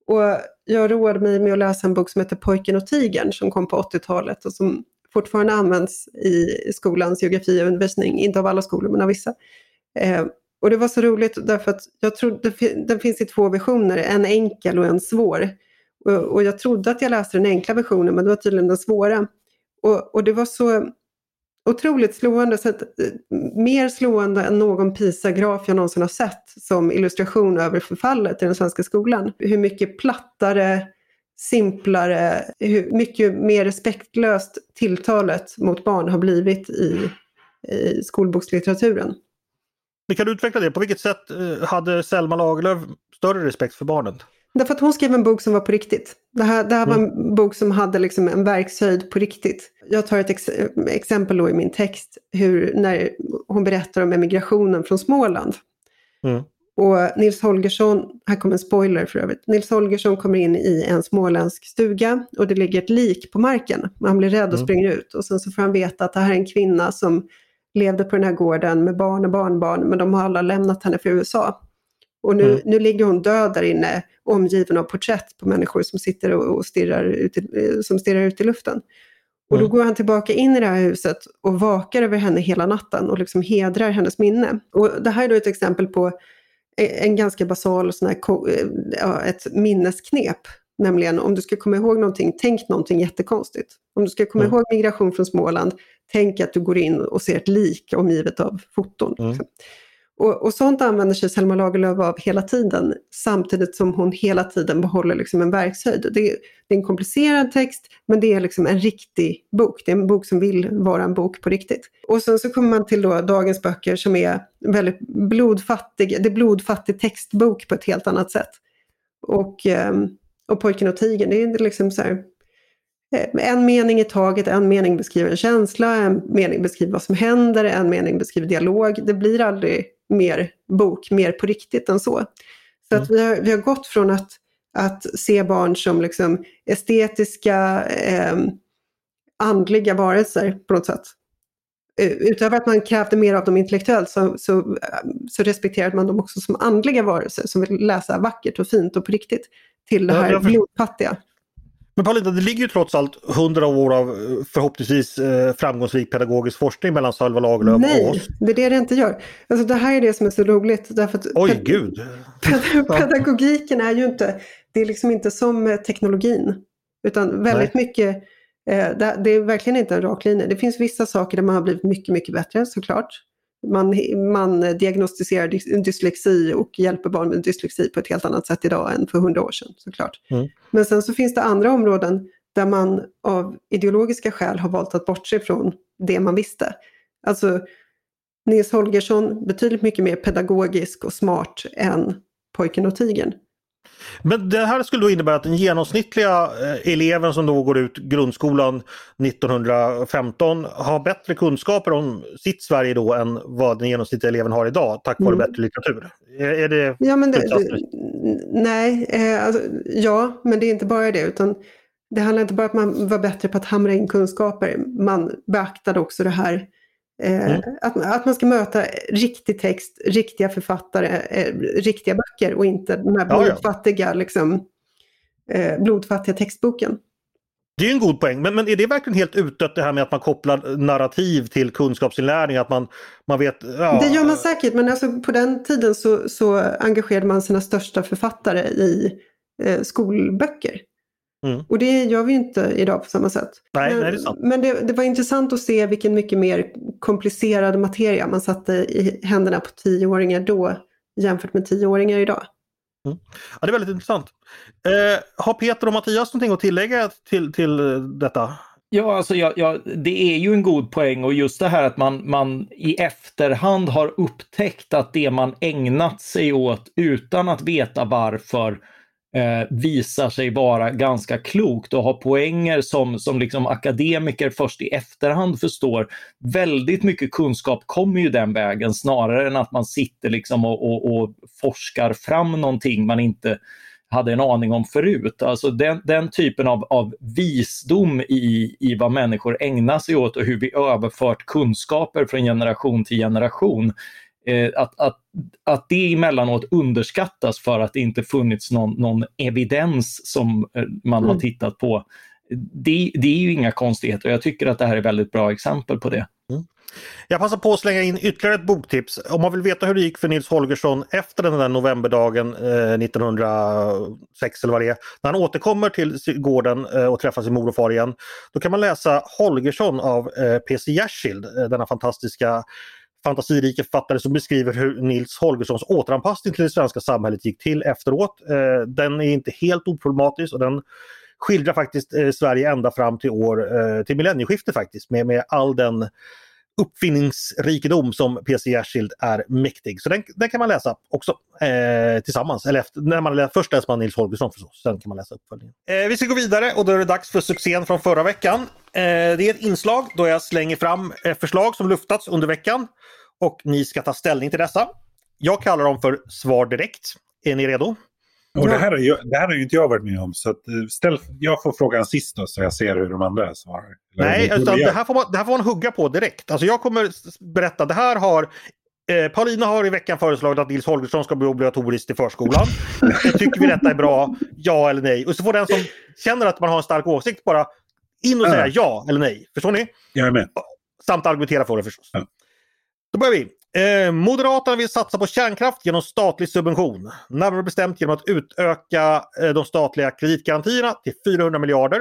Och jag roade mig med att läsa en bok som heter Pojken och tigern som kom på 80-talet och som fortfarande används i skolans geografiundervisning, inte av alla skolor men av vissa. Eh, och det var så roligt därför att jag trodde, den finns i två versioner, en enkel och en svår. Och, jag trodde att jag läste den enkla versionen men det var tydligen den svåra. Och, och det var så otroligt slående, så att, eh, mer slående än någon PISA-graf jag någonsin har sett som illustration över förfallet i den svenska skolan. Hur mycket plattare, simplare, hur mycket mer respektlöst tilltalet mot barn har blivit i, i skolbokslitteraturen. Men Kan du utveckla det? På vilket sätt eh, hade Selma Lagerlöf större respekt för barnen? Därför att hon skrev en bok som var på riktigt. Det här, det här var Mm. en bok som hade liksom en verkshöjd på riktigt. Jag tar ett ex exempel i min text, hur, när hon berättar om emigrationen från Småland. Mm. Och Nils Holgersson, här kommer en spoiler för övrigt, Nils Holgersson kommer in i en småländsk stuga och det ligger ett lik på marken. Han blir rädd och Mm. springer ut och sen så får han veta att det här är en kvinna som levde på den här gården med barn och barnbarn men de har alla lämnat henne för USA. Och nu, Mm. nu ligger hon död där inne omgiven av porträtt på människor som sitter och, och stirrar, ut i, eh, som stirrar ut i luften. Och då Mm. går han tillbaka in i det här huset och vakar över henne hela natten och liksom hedrar hennes minne. Och det här är då ett exempel på e- en ganska basal sån här, eh, ja, ett minnesknep. Nämligen om du ska komma ihåg någonting, tänk någonting jättekonstigt. Om du ska komma Mm. ihåg migration från Småland, tänk att du går in och ser ett lik omgivet av foton. Mm. liksom. Och, och sånt använder sig Selma Lagerlöf av hela tiden, samtidigt som hon hela tiden behåller liksom en verkshöjd. Det, är- det är en komplicerad text, men det är liksom en riktig bok. Det är en bok som vill vara en bok på riktigt. Och sen så kommer man till då dagens böcker som är väldigt blodfattiga. Det är blodfattig textbok på ett helt annat sätt. Och, ehm, och Pojken och tigern, det är liksom så här, en mening i taget, en mening beskriver en känsla, en mening beskriver vad som händer, en mening beskriver dialog. Det blir aldrig mer bok, mer på riktigt än så. Så att vi har, vi har gått från att, att se barn som liksom estetiska, eh, andliga varelser på något sätt. Eh, Utöver att man krävde mer av dem intellektuellt så, så, eh, så respekterade man dem också som andliga varelser som vill läsa vackert och fint och på riktigt. Till det Ja, här förstår. blodfattiga. Men Paulina, det ligger ju trots allt hundra år av eh, förhoppningsvis eh, framgångsrik pedagogisk forskning mellan Selma Lagerlöf och Nej, oss. det är det det inte gör. Alltså det här är det som är så roligt. Därför att Oj, ped- gud! ped- pedagogiken är ju inte, det är liksom inte som eh, teknologin. Utan väldigt mycket, eh, det, det är verkligen inte en rak linje. Det finns vissa saker där man har blivit mycket, mycket bättre såklart. Man, man diagnostiserar dys- dyslexi och hjälper barn med dyslexi på ett helt annat sätt idag än för hundra år sedan såklart. Mm. Men sen så finns det andra områden där man av ideologiska skäl har valt att bortse från det man visste. Alltså Nils Holgersson betydligt mycket mer pedagogisk och smart än Pojken och tigern. Men det här skulle då innebära att den genomsnittliga eh, eleven som då går ut grundskolan 1915 har bättre kunskaper om sitt Sverige då än vad den genomsnittliga eleven har idag tack vare Mm. bättre litteratur. Är, är det... Ja, men det, Slutsatser. nej, eh, alltså, ja, men det är inte bara det. utan Det handlar inte bara om att man var bättre på att hamra in kunskaper. Man beaktade också det här eh, Mm. att, att man ska möta riktig text, riktiga författare, eh, riktiga böcker och inte den här Ja, ja. blodfattiga, liksom, eh, blodfattiga textboken. Det är en god poäng, men, men är det verkligen helt utdött det här med att man kopplar narrativ till kunskapsinlärning? Att man, man vet... Ja, Det gör man säkert, men alltså på den tiden så, så engagerade man sina största författare i eh, skolböcker. Mm. Och det gör vi inte idag på samma sätt. Nej, men nej, det är sant. men det, det var intressant att se vilken mycket mer komplicerad materia man satte i händerna på tioåringar då jämfört med tioåringar idag. Mm. Ja, det är väldigt intressant. Eh, har Peter och Mattias någonting att tillägga till, till detta? Ja, alltså ja, ja, det är ju en god poäng och just det här att man, man i efterhand har upptäckt att det man ägnat sig åt utan att veta varför eh, visar sig vara ganska klokt och har poänger som, som liksom akademiker först i efterhand förstår. Väldigt mycket kunskap kommer ju den vägen snarare än att man sitter liksom och, och, och forskar fram någonting man inte hade en aning om förut. Alltså den, den typen av, av visdom i, i vad människor ägnar sig åt och hur vi överfört kunskaper från generation till generation. Eh, att, att, att det emellanåt underskattas för att det inte funnits någon, någon evidens som eh, man mm. har tittat på. Det, det, är ju inga konstigheter och jag tycker att det här är väldigt bra exempel på det. Mm. Jag passar på att slänga in ytterligare ett boktips. Om man vill veta hur det gick för Nils Holgersson efter den där novemberdagen eh, 1906 eller vad det är. När han återkommer till gården eh, och träffar sin mor och far igen. Då kan man läsa Holgersson av eh, P.C. Jersild, eh, denna fantastiska fantasirika författare som beskriver hur Nils Holgerssons återanpassning till det svenska samhället gick till efteråt. Eh, den är inte helt oproblematisk och den skildrar faktiskt eh, Sverige ända fram till år eh, till millennieskiftet faktiskt med, med all den uppfinningsrikedom som PC Jersild är mäktig. Så den, den kan man läsa också eh, tillsammans. Eller efter, när man, först läser man Nils Holgersson förstås, sen kan man läsa uppföljningen. Eh, vi ska gå vidare och då är det dags för succén från förra veckan. Eh, det är ett inslag då jag slänger fram eh, förslag som luftats under veckan och ni ska ta ställning till dessa. Jag kallar dem för Svar direkt. Är ni redo? Och det, här har ju, det här har ju inte jag varit med om, så att, eh, ställ, jag får frågan sist då, så jag ser hur de andra svarar. Nej, utan det, här får man, det här får man hugga på direkt. Alltså jag kommer berätta, det här har eh, Paulina har i veckan föreslagit att Nils Holgersson ska bli obligatoriskt i förskolan. Tycker vi detta är bra? Ja eller nej? Och så får den som känner att man har en stark åsikt bara in och säga ja eller nej. Förstår ni? Jag är med. Samt argumentera för det förstås. Ja. Då börjar vi. Eh, Moderaterna vill satsa på kärnkraft genom statlig subvention. Närmare bestämt genom att utöka eh, de statliga kreditgarantierna till 400 miljarder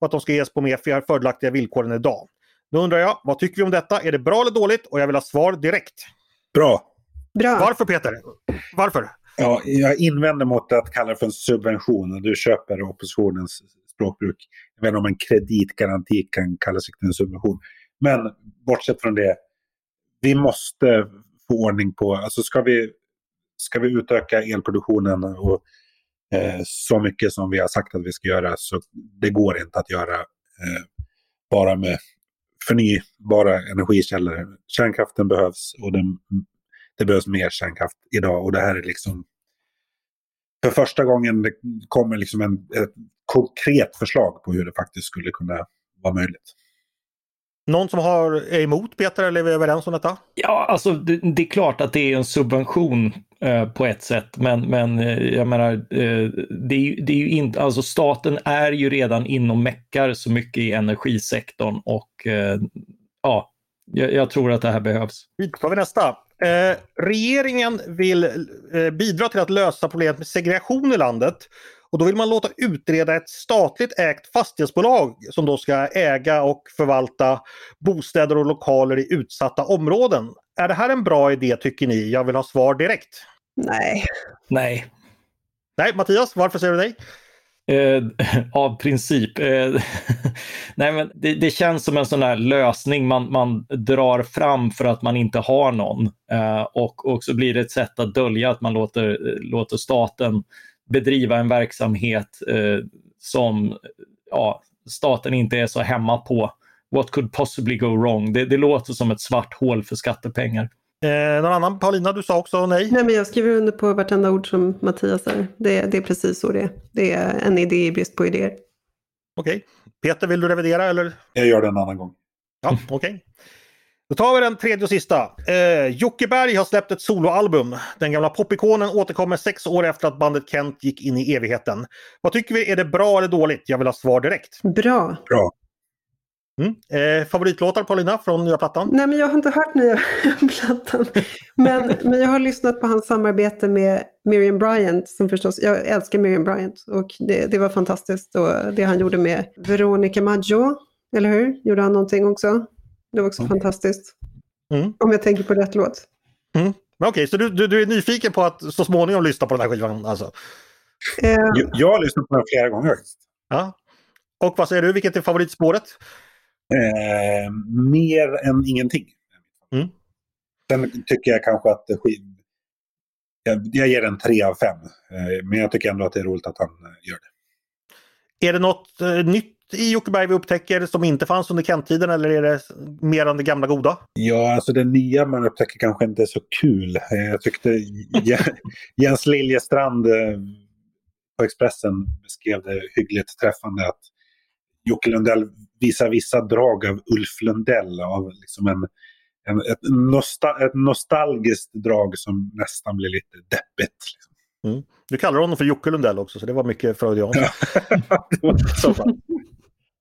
och att de ska ges på mer fördelaktiga villkor än idag. Nu undrar jag, vad tycker vi om detta? Är det bra eller dåligt? Och jag vill ha svar direkt. Bra. Bra. Varför Peter? Varför? Ja, jag invänder mot att kalla det för en subvention. Du köper oppositionens språkbruk. Jag vet inte om en kreditgaranti kan kallas för en subvention. Men bortsett från det, vi måste få ordning på, alltså ska vi, ska vi utöka elproduktionen och eh, så mycket som vi har sagt att vi ska göra så det går inte att göra eh, bara med förnybara energikällor. Kärnkraften behövs och den, det behövs mer kärnkraft idag och det här är liksom för första gången det kommer liksom en, ett konkret förslag på hur det faktiskt skulle kunna vara möjligt. Någon som har, är emot Peter eller är vi överens om detta? Ja, alltså det, det är klart att det är en subvention eh, på ett sätt, men, men eh, jag menar, eh, det, är, det är ju inte, alltså staten är ju redan inom meckar så mycket i energisektorn och eh, ja, jag, jag, tror att det här behövs. Då tar vi nästa. Eh, regeringen vill eh, bidra till att lösa problemet med segregation i landet och då vill man låta utreda ett statligt ägt fastighetsbolag som då ska äga och förvalta bostäder och lokaler i utsatta områden. Är det här en bra idé tycker ni? Jag vill ha svar direkt. Nej. Nej. Nej, Mattias, varför säger du nej? Eh, av princip. Eh, nej, men det, det, känns som en sån här lösning man, man drar fram för att man inte har någon. Eh, och, och så blir det ett sätt att dölja att man låter, låter staten bedriva en verksamhet eh, som ja, staten inte är så hemma på. What could possibly go wrong? Det, det låter som ett svart hål för skattepengar. Eh, någon annan? Paulina, du sa också nej? Nej, men jag skriver under på vartenda ord som Mattias säger. Det, det är precis så det är. Det är en idé i brist på idéer. Okej. Okay. Peter, vill du revidera eller? Jag gör det en annan gång. Ja, okej. Okay. Då tar vi den tredje och sista. Eh, Jocke Berg har släppt ett soloalbum. Den gamla popikonen återkommer sex år efter att bandet Kent gick in i evigheten. Vad tycker vi? Är det bra eller dåligt? Jag vill ha svar direkt. Bra. Bra. Mm. Eh, favoritlåtar Paulina från nya plattan? Nej men jag har inte hört nya plattan. Men, men jag har lyssnat på hans samarbete med Miriam Bryant som förstås, jag älskar Miriam Bryant och det, det var fantastiskt och det han gjorde med Veronica Maggio, eller hur? Gjorde han någonting också? Det var också mm. fantastiskt. Mm. Om jag tänker på rätt låt. Mm. Men okej, så du, du, du, är nyfiken på att så småningom lyssna på den här skivan? Alltså. Eh, Jag, jag har lyssnat på den flera gånger. Ja. Och vad säger du, vilket är favoritspåret? Eh, mer än ingenting. Mm. Sen tycker jag kanske att skiv... jag, jag ger den tre av fem. Eh, men jag tycker ändå att det är roligt att han eh, gör det. Är det något eh, nytt i Jockeberg vi upptäcker som inte fanns under Kent-tiden eller är det mer än det gamla goda? Ja, alltså det nya man upptäcker kanske inte är så kul. Eh, jag tyckte Jens Liljestrand eh, på Expressen beskrev det hyggligt träffande att Jocke Lundell visar vissa drag av Ulf Lundell. Av liksom en, en, ett, nostal ett nostalgiskt drag som nästan blir lite deppigt. Liksom. Liksom. Du kallar honom för Jocke Lundell också så det var mycket freudianskt.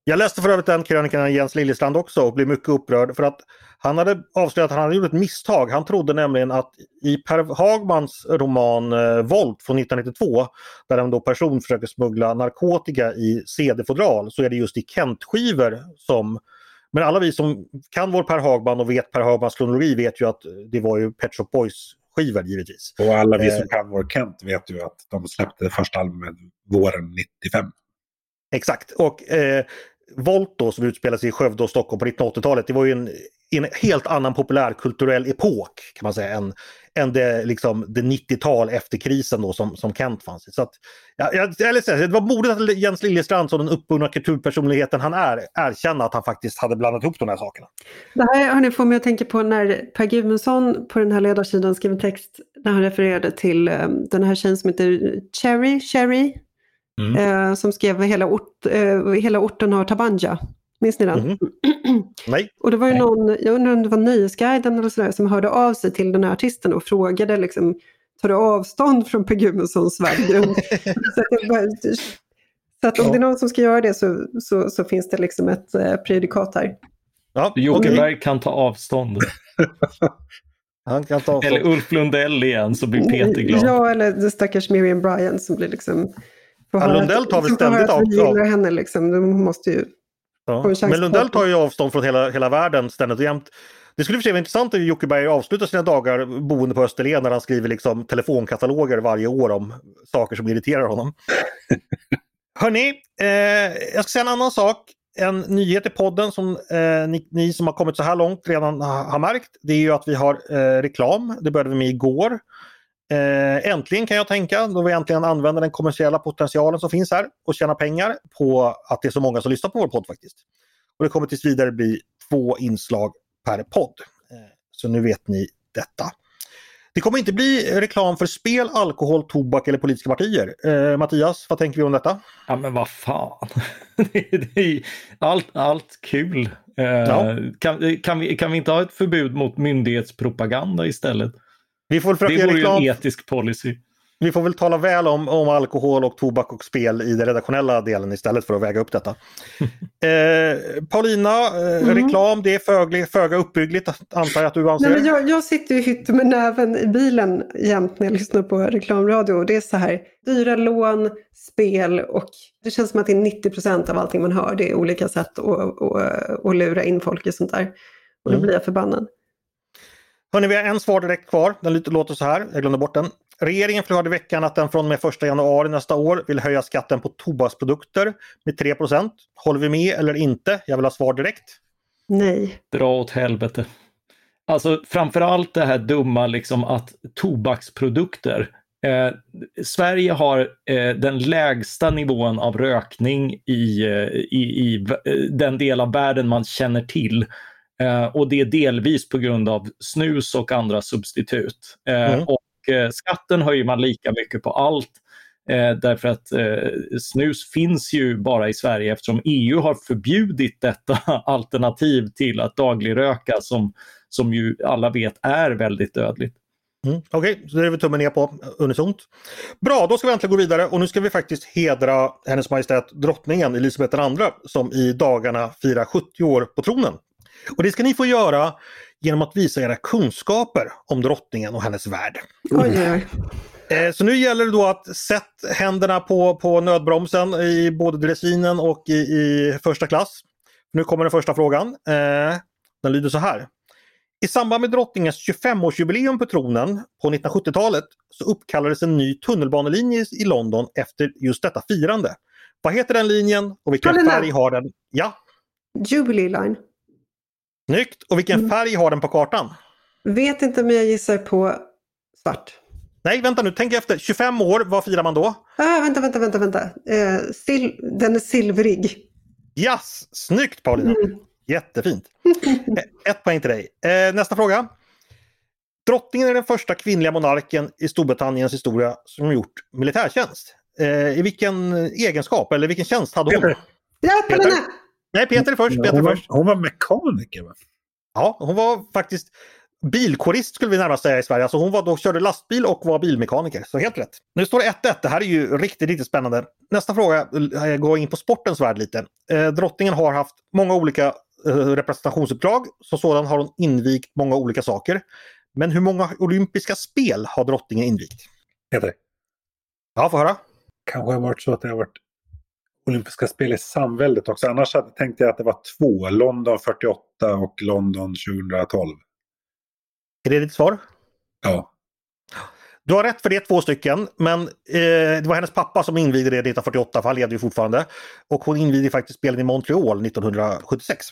Jag läste för övrigt den krönikan av Jens Liljestrand också och blev mycket upprörd för att han hade avslöjat att han hade gjort ett misstag. Han trodde nämligen att i Per Hagmans roman eh, Volt från 1992 där en då person försöker smuggla narkotika i CD-fodral så är det just i Kent-skivor som men alla vi som kan vår Per Hagman och vet Per Hagmans kronologi vet ju att det var ju Pet Shop Boys skivor givetvis. Och alla vi Eh. som kan vår Kent vet ju att de släppte första albumet våren 95. Exakt. Och eh, Volt då som utspelar sig i Skövde och Stockholm på 1980-talet det var ju en, en helt annan populärkulturell epok kan man säga än, än det, liksom, det 90-tal efter krisen då som, som Kent fanns i. Så att, ja, jag, säga, det var modigt att Jens Liljestrand som den uppburna kulturpersonligheten han är erkänna att han faktiskt hade blandat ihop de här sakerna. Det här hörni, får mig att tänka på när Per Gudmundsson på den här ledarsidan skrev en text där han refererade till eh, den här tjejen som heter Cherry, Cherry eh, som skrev hela, ort, eh, hela orten har Tabanja. Minns ni den? Mhm. Nej, Och det var ju Nej. någon, jag undrar om det var Nöjesguiden eller sådär, som hörde av sig till den här artisten och frågade liksom, tar du avstånd från Per Gudmundssons värdegrund? så att, det bara, så att om Ja. det är någon som ska göra det så, så, så finns det liksom ett eh, prejudikat här. ja, Jocke okej. Berg kan ta avstånd. Han kan ta Eller Ulf Lundell igen så blir Peter glad. Ja, eller det stackars Miriam Bryant som blir liksom... Ja, Lundell tar väl ständigt att vi av- gillar henne liksom. De måste ju... Ja. Men Lundell tar ju avstånd från hela, hela världen ständigt och jämt. Det skulle för sig vara intressant om Jocke Berg avslutar sina dagar boende på Österlen när han skriver liksom telefonkataloger varje år om saker som irriterar honom. Hörni, eh, jag ska säga en annan sak. En nyhet i podden som eh, ni, ni som har kommit så här långt redan ha, har märkt. Det är ju att vi har eh, reklam. Det började vi med igår. Eh, äntligen kan jag tänka, då vi äntligen använder den kommersiella potentialen som finns här och tjäna pengar på att det är så många som lyssnar på vår podd faktiskt. Och det kommer tills vidare bli två inslag per podd. Eh, så nu vet ni detta. Det kommer inte bli reklam för spel, alkohol, tobak eller politiska partier. Eh, Mattias, vad tänker vi om detta? Ja men vad fan. det, det är allt, allt kul. Eh, Ja. kan, kan, vi, kan vi inte ha ett förbud mot myndighetspropaganda istället? Vi får Det vore ju reklam. en etisk policy. Vi får väl tala väl om, om alkohol och tobak och spel i den redaktionella delen istället för att väga upp detta. eh, Paulina, eh, Mm. reklam det är föga, föga uppbyggligt antar jag att du anser? Nej, men jag, jag sitter ju hytt med näven i bilen jämt när jag lyssnar på reklamradio. Och det är så här, dyra lån, spel och det känns som att det är 90 procent av allting man hör. Det är olika sätt att, att, att lura in folk i sånt där. Och då Mm. blir jag förbannad. Hörni, vi har en svar direkt kvar. Den låter så här, jag glömde bort den. Regeringen förklarade i veckan att den från och med 1 januari nästa år vill höja skatten på tobaksprodukter med 3% Håller vi med eller inte? Jag vill ha svar direkt. Nej. Dra åt helvete. Alltså framförallt det här dumma liksom att tobaksprodukter. Eh, Sverige har eh, den lägsta nivån av rökning i, eh, i, i eh, den del av världen man känner till. Eh, och det är delvis på grund av snus och andra substitut. Eh, Mm. Och eh, skatten höjer man lika mycket på allt. Därför att snus finns ju bara i Sverige eftersom EU har förbjudit detta alternativ till att dagligröka som, som ju alla vet är väldigt dödligt. Mm. Okej, så det är vi tummen ner på unisont. Bra, då ska vi äntligen gå vidare och nu ska vi faktiskt hedra Hennes Majestät Drottningen Elisabeth II som i dagarna firar 70 år på tronen. Och det ska ni få göra genom att visa era kunskaper om drottningen och hennes värld. Oj, oj, oj. Eh, Så nu gäller det då att sätta händerna på, på nödbromsen i både dressinen och i, i första klass. Nu kommer den första frågan. Eh, den lyder så här. I samband med drottningens 25-årsjubileum på tronen på 1970-talet så uppkallades en ny tunnelbanelinje i London efter just detta firande. Vad heter den linjen och vilken färg har den? Ja, Jubilee line. Snyggt! Och vilken Mm. färg har den på kartan? Vet inte men jag gissar på svart. Nej, vänta nu, tänk efter. 25 år, vad firar man då? Ah, vänta, vänta, vänta, vänta. Eh, sil- den är silvrig. Yes, snyggt Paulina! Mm. Jättefint! Eh, Ett poäng till dig. Eh, nästa fråga. Drottningen är den första kvinnliga monarken i Storbritanniens historia som gjort militärtjänst. Eh, I vilken egenskap eller vilken tjänst hade hon? Peter. Ja, Paulina! Nej, Peter först. Peter Hon var, först. hon var mekaniker va? Ja, hon var faktiskt bilkorist skulle vi närmast säga i Sverige. Alltså hon var då, körde lastbil och var bilmekaniker. Så helt rätt. Nu står det 1-1. Det här är ju riktigt, riktigt spännande. Nästa fråga eh, går in på sportens värld lite. Eh, drottningen har haft många olika eh, representationsuppdrag. Som sådan har hon invigt många olika saker. Men hur många olympiska spel har drottningen invigt? Peter. Ja, få höra. Kanske har varit så att det har varit olympiska spel i samväldet också. Annars hade, tänkte jag att det var två. London 48 och London 2012. Är det ditt svar? Ja. Du har rätt för det, två stycken. Men eh, det var hennes pappa som invigde det 1948, för han levde ju fortfarande. Och hon invigde faktiskt spelen i Montreal 1976.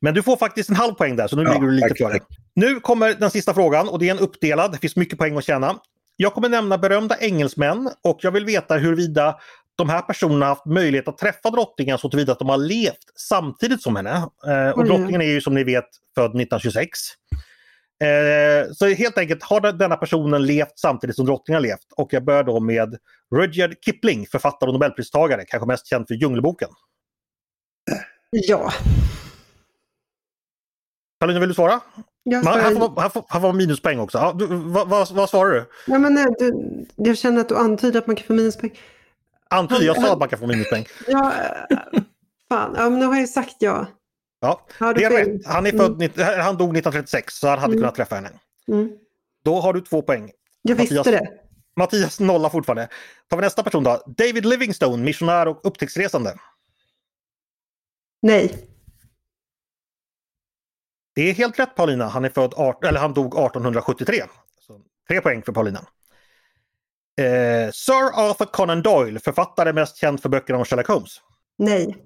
Men du får faktiskt en halv poäng där, så nu Ja, ligger du lite tack, före. Nu kommer den sista frågan och det är en uppdelad. Det finns mycket poäng att tjäna. Jag kommer nämna berömda engelsmän och jag vill veta huruvida de här personerna har haft möjlighet att träffa drottningen så tillvida att de har levt samtidigt som henne. Eh, och drottningen är ju som ni vet född 1926. Eh, så helt enkelt har denna personen levt samtidigt som drottningen har levt. Och jag börjar då med Rudyard Kipling, författare och nobelpristagare, kanske mest känd för Djungelboken. Ja. Karolina, vill du svara? Jag, svarar, får, här, får, man minuspoäng också. Ja, du, vad, vad, vad svarar du? ja, men, nej, du, jag känner att du antyder att man kan få minuspoäng. Antyder jag sa kan få minuspoäng. Ja, fan. Ja, men nu har jag ju sagt ja. Ja, Har det är fel? rätt. Han, är född, nitt- han dog 1936 så han hade Mm. kunnat träffa henne. Mm. Då har du två poäng. Jag visste Mattias. det. Mattias nolla fortfarande. Tar vi nästa person då. David Livingstone, missionär och upptäcktsresande. Nej. Det är helt rätt Paulina. Han, är född eller han dog 1873. Så, tre poäng för Paulina. Eh, Sir Arthur Conan Doyle, författare mest känd för böckerna om Sherlock Holmes. Nej.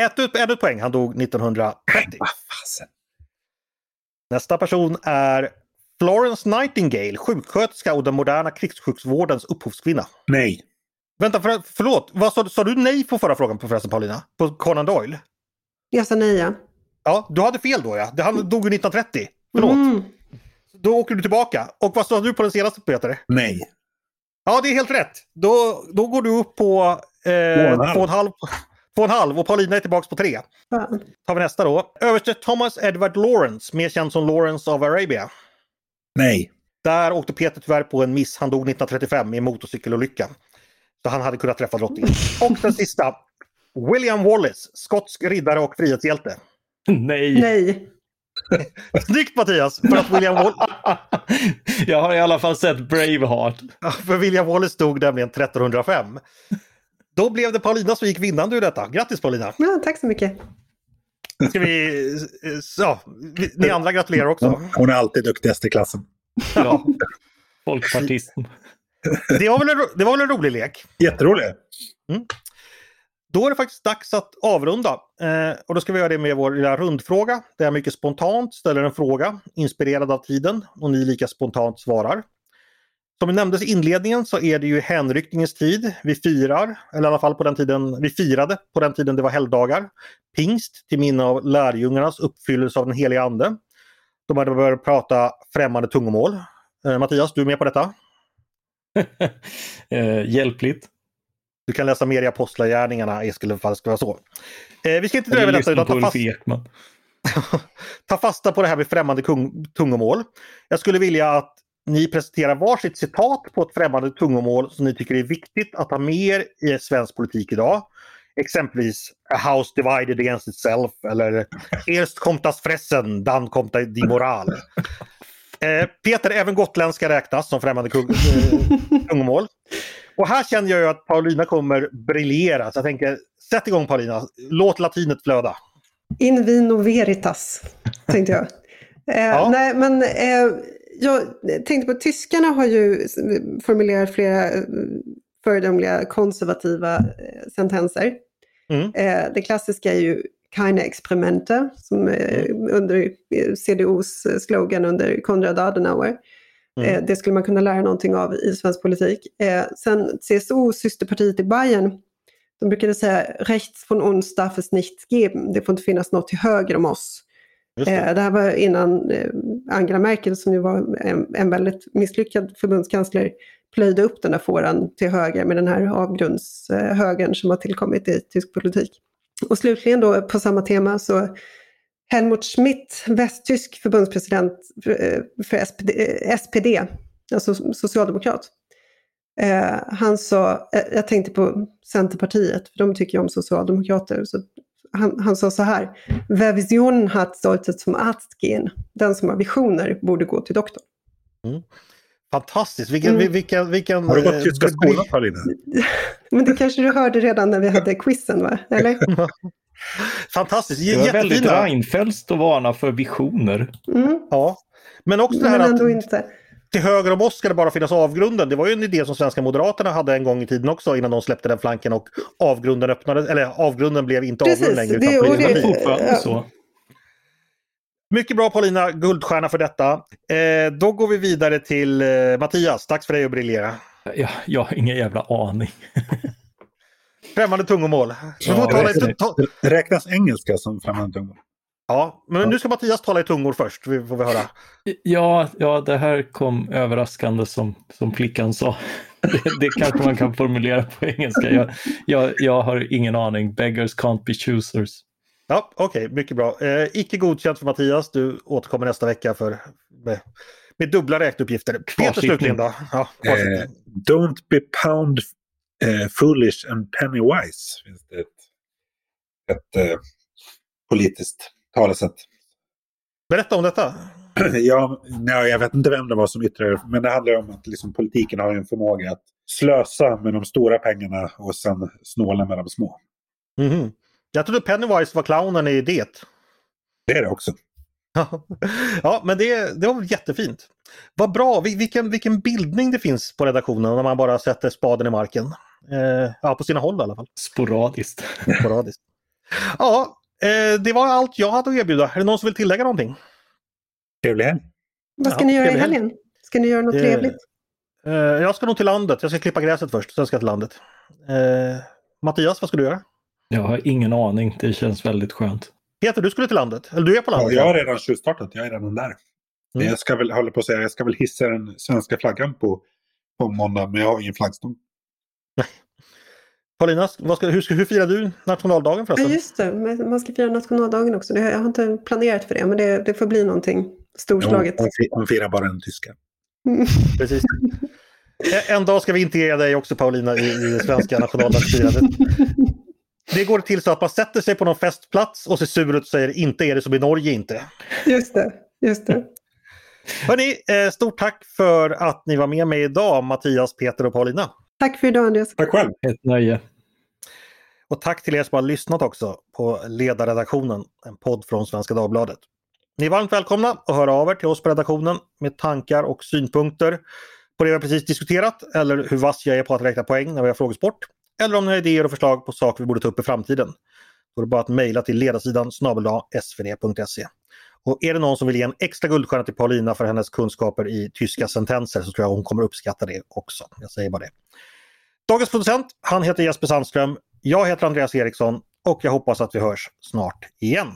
Ett ut, ett poäng. Han dog 1930. Vad fasen. Nästa person är Florence Nightingale, sjuksköterska och den moderna krigssjukvårdens upphovskvinna. Nej. Vänta, för, förlåt. Vad sa, sa du nej på förra frågan på förresten Paulina? På Conan Doyle? Jag sa nej ja. Ja, du hade fel då ja. Det- Han dog ju 1930. Förlåt. Mm. Då åker du tillbaka. Och vad sa du på den senaste Peter? Nej. Ja, det är helt rätt. Då, då går du upp på eh, och en halv. två och en halv. Två och en halv och Paulina är tillbaka på tre. Fan. tar vi nästa då. Överste Thomas Edward Lawrence, mer känd som Lawrence of Arabia. Nej. Där åkte Peter tyvärr på en miss. Han dog 1935 i en motorcykelolycka. Så han hade kunnat träffa drottningen. Och den sista. William Wallace, skotsk riddare och frihetshjälte. Nej. Nej. Snyggt Mattias! För att William, Wall- Jag har i alla fall sett Braveheart. för William Wallace dog nämligen 1305. Då blev det Paulina som gick vinnande ur detta. Grattis Paulina! Ja, tack så mycket. Ska vi... vi- ni andra gratulerar också. Hon är alltid duktigast i klassen. Ja. Folkpartisten. Det var väl en, ro- det var väl en rolig lek? Jätterolig. Då är det faktiskt dags att avrunda. Eh, och då ska vi göra det med vår lilla rundfråga. Där jag mycket spontant ställer en fråga inspirerad av tiden och ni lika spontant svarar. Som vi nämndes i inledningen så är det ju hänryckningens tid. Vi firar, eller i alla fall på den tiden vi firade på den tiden det var helgdagar. Pingst till minne av lärjungarnas uppfyllelse av den heliga ande. De hade börjat prata främmande tungomål. Eh, Mattias, du är med på detta? Eh, hjälpligt. Du kan läsa mer i Apostlagärningarna, Eskil, ifall det ska vara så. Eh, vi ska inte dra Jag över detta utan ta, fast, ta fasta på det här med främmande kung, tungomål. Jag skulle vilja att ni presenterar varsitt citat på ett främmande tungomål som ni tycker är viktigt att ha med i svensk politik idag. Exempelvis A house divided against itself eller Erst kommt das fressen, dann kommt die moral. Eh, Peter, även gotländska räknas som främmande kung, eh, tungomål. Och här känner jag ju att Paulina kommer briljera. Så jag tänker, sätt igång Paulina. Låt latinet flöda. In vino veritas, tänkte jag. Eh, ja. Nej, men eh, jag tänkte på tyskarna har ju formulerat flera eh, föredömliga konservativa eh, sentenser. Mm. Eh, det klassiska är ju keine Experimente, som mm. under CDUs slogan under Konrad Adenauer. Mm. Det skulle man kunna lära någonting av i svensk politik. Sen CSU, systerpartiet i Bayern, de brukade säga rechts von uns darf es nichts geben. Det får inte finnas något till höger om oss. Det. det. här var innan Angela Merkel, som ju var en, en väldigt misslyckad förbundskansler, plöjde upp den där fåran till höger med den här avgrundshögern som har tillkommit i tysk politik. Och slutligen då på samma tema så Helmut Schmidt, västtysk förbundspresident för SPD, SPD alltså socialdemokrat. Eh, han sa, eh, jag tänkte på Centerpartiet, för de tycker ju om socialdemokrater. Så han, han sa så här, Wer Vision hat sollte zum Arzt gehen. Den som har visioner borde gå till doktorn. Mm. Fantastiskt! Vilken, mm. vilken, vilken, har du gått tyska eh, skolan Paulina? Men det kanske du hörde redan när vi hade quizen va? Eller? Fantastiskt! Det var väldigt Reinfeldts att varna för visioner. Mm. Ja. Men också det här Men ändå att inte. till höger om oss ska det bara finnas avgrunden. Det var ju en idé som svenska moderaterna hade en gång i tiden också innan de släppte den flanken och avgrunden öppnades, eller avgrunden blev inte Precis, avgrund längre. Det, utan det, det är fortfarande så. Mycket bra Paulina, guldstjärna för detta. Eh, då går vi vidare till eh, Mattias, dags för dig att briljera. Ja, jag har ingen jävla aning. främmande tungomål. Ja, räknas, räknas engelska som främmande tungomål? Ja, men nu ska Mattias tala i tungor först, vi får vi höra. Ja, ja, det här kom överraskande som, som flickan sa. Det, det kanske man kan formulera på engelska. Jag, jag, jag har ingen aning. Beggars can't be choosers. Ja, Okej, okay, mycket bra. Eh, icke godkänt för Mattias. Du återkommer nästa vecka för, med, med dubbla räkneuppgifter. Peter slutligen då? Ja, eh, don't be pound eh, foolish and penny wise. Finns det ett, ett eh, politiskt talesätt. Berätta om detta. Ja, nej, jag vet inte vem det var som yttrade men det handlar om att liksom, politiken har en förmåga att slösa med de stora pengarna och sen snåla med de små. Mm -hmm. Jag trodde Pennywise var clownen i det. Det är det också. ja, men det, det var jättefint. Vad bra, vilken, vilken bildning det finns på redaktionen när man bara sätter spaden i marken. Eh, ja, på sina håll i alla fall. Sporadiskt. Sporadiskt. Ja, eh, det var allt jag hade att erbjuda. Är det någon som vill tillägga någonting? Trevlig helg. Vad ska ja, ni göra i helgen? Ska ni göra något eh, trevligt? Eh, jag ska nog till landet. Jag ska klippa gräset först, sen ska jag till landet. Eh, Mattias, vad ska du göra? Jag har ingen aning. Det känns väldigt skönt. Peter, du skulle till landet? Eller du är på landet? Ja, jag har redan tjuvstartat. Jag är redan där. Mm. Jag ska väl, håller på att säga, jag ska väl hissa den svenska flaggan på, på måndag, men jag har ingen flaggstång. Paulina, ska, hur, hur firar du nationaldagen förresten? Ja, just det. Man ska fira nationaldagen också. Jag har inte planerat för det, men det, det får bli någonting storslaget. Hon, hon firar bara den tyska. Mm. Precis. En dag ska vi integrera dig också Paulina i, i svenska nationaldagsfirandet. Det går till så att man sätter sig på någon festplats och ser sur ut och säger inte är det som i Norge inte. Just det, just det. Hörni, eh, stort tack för att ni var med mig idag, Mattias, Peter och Paulina. Tack för idag Andreas. Tack själv. Ett nöje. Och tack till er som har lyssnat också på Ledarredaktionen, en podd från Svenska Dagbladet. Ni är varmt välkomna att höra av er till oss på redaktionen med tankar och synpunkter på det vi precis diskuterat eller hur vass jag är på att räkna poäng när vi har frågesport. Eller om ni har idéer och förslag på saker vi borde ta upp i framtiden. Då är det bara att mejla till ledarsidan snabel svd.se. Och är det någon som vill ge en extra guldstjärna till Paulina för hennes kunskaper i tyska sentenser så tror jag hon kommer uppskatta det också. Jag säger bara det. Dagens producent, han heter Jesper Sandström. Jag heter Andreas Eriksson och jag hoppas att vi hörs snart igen.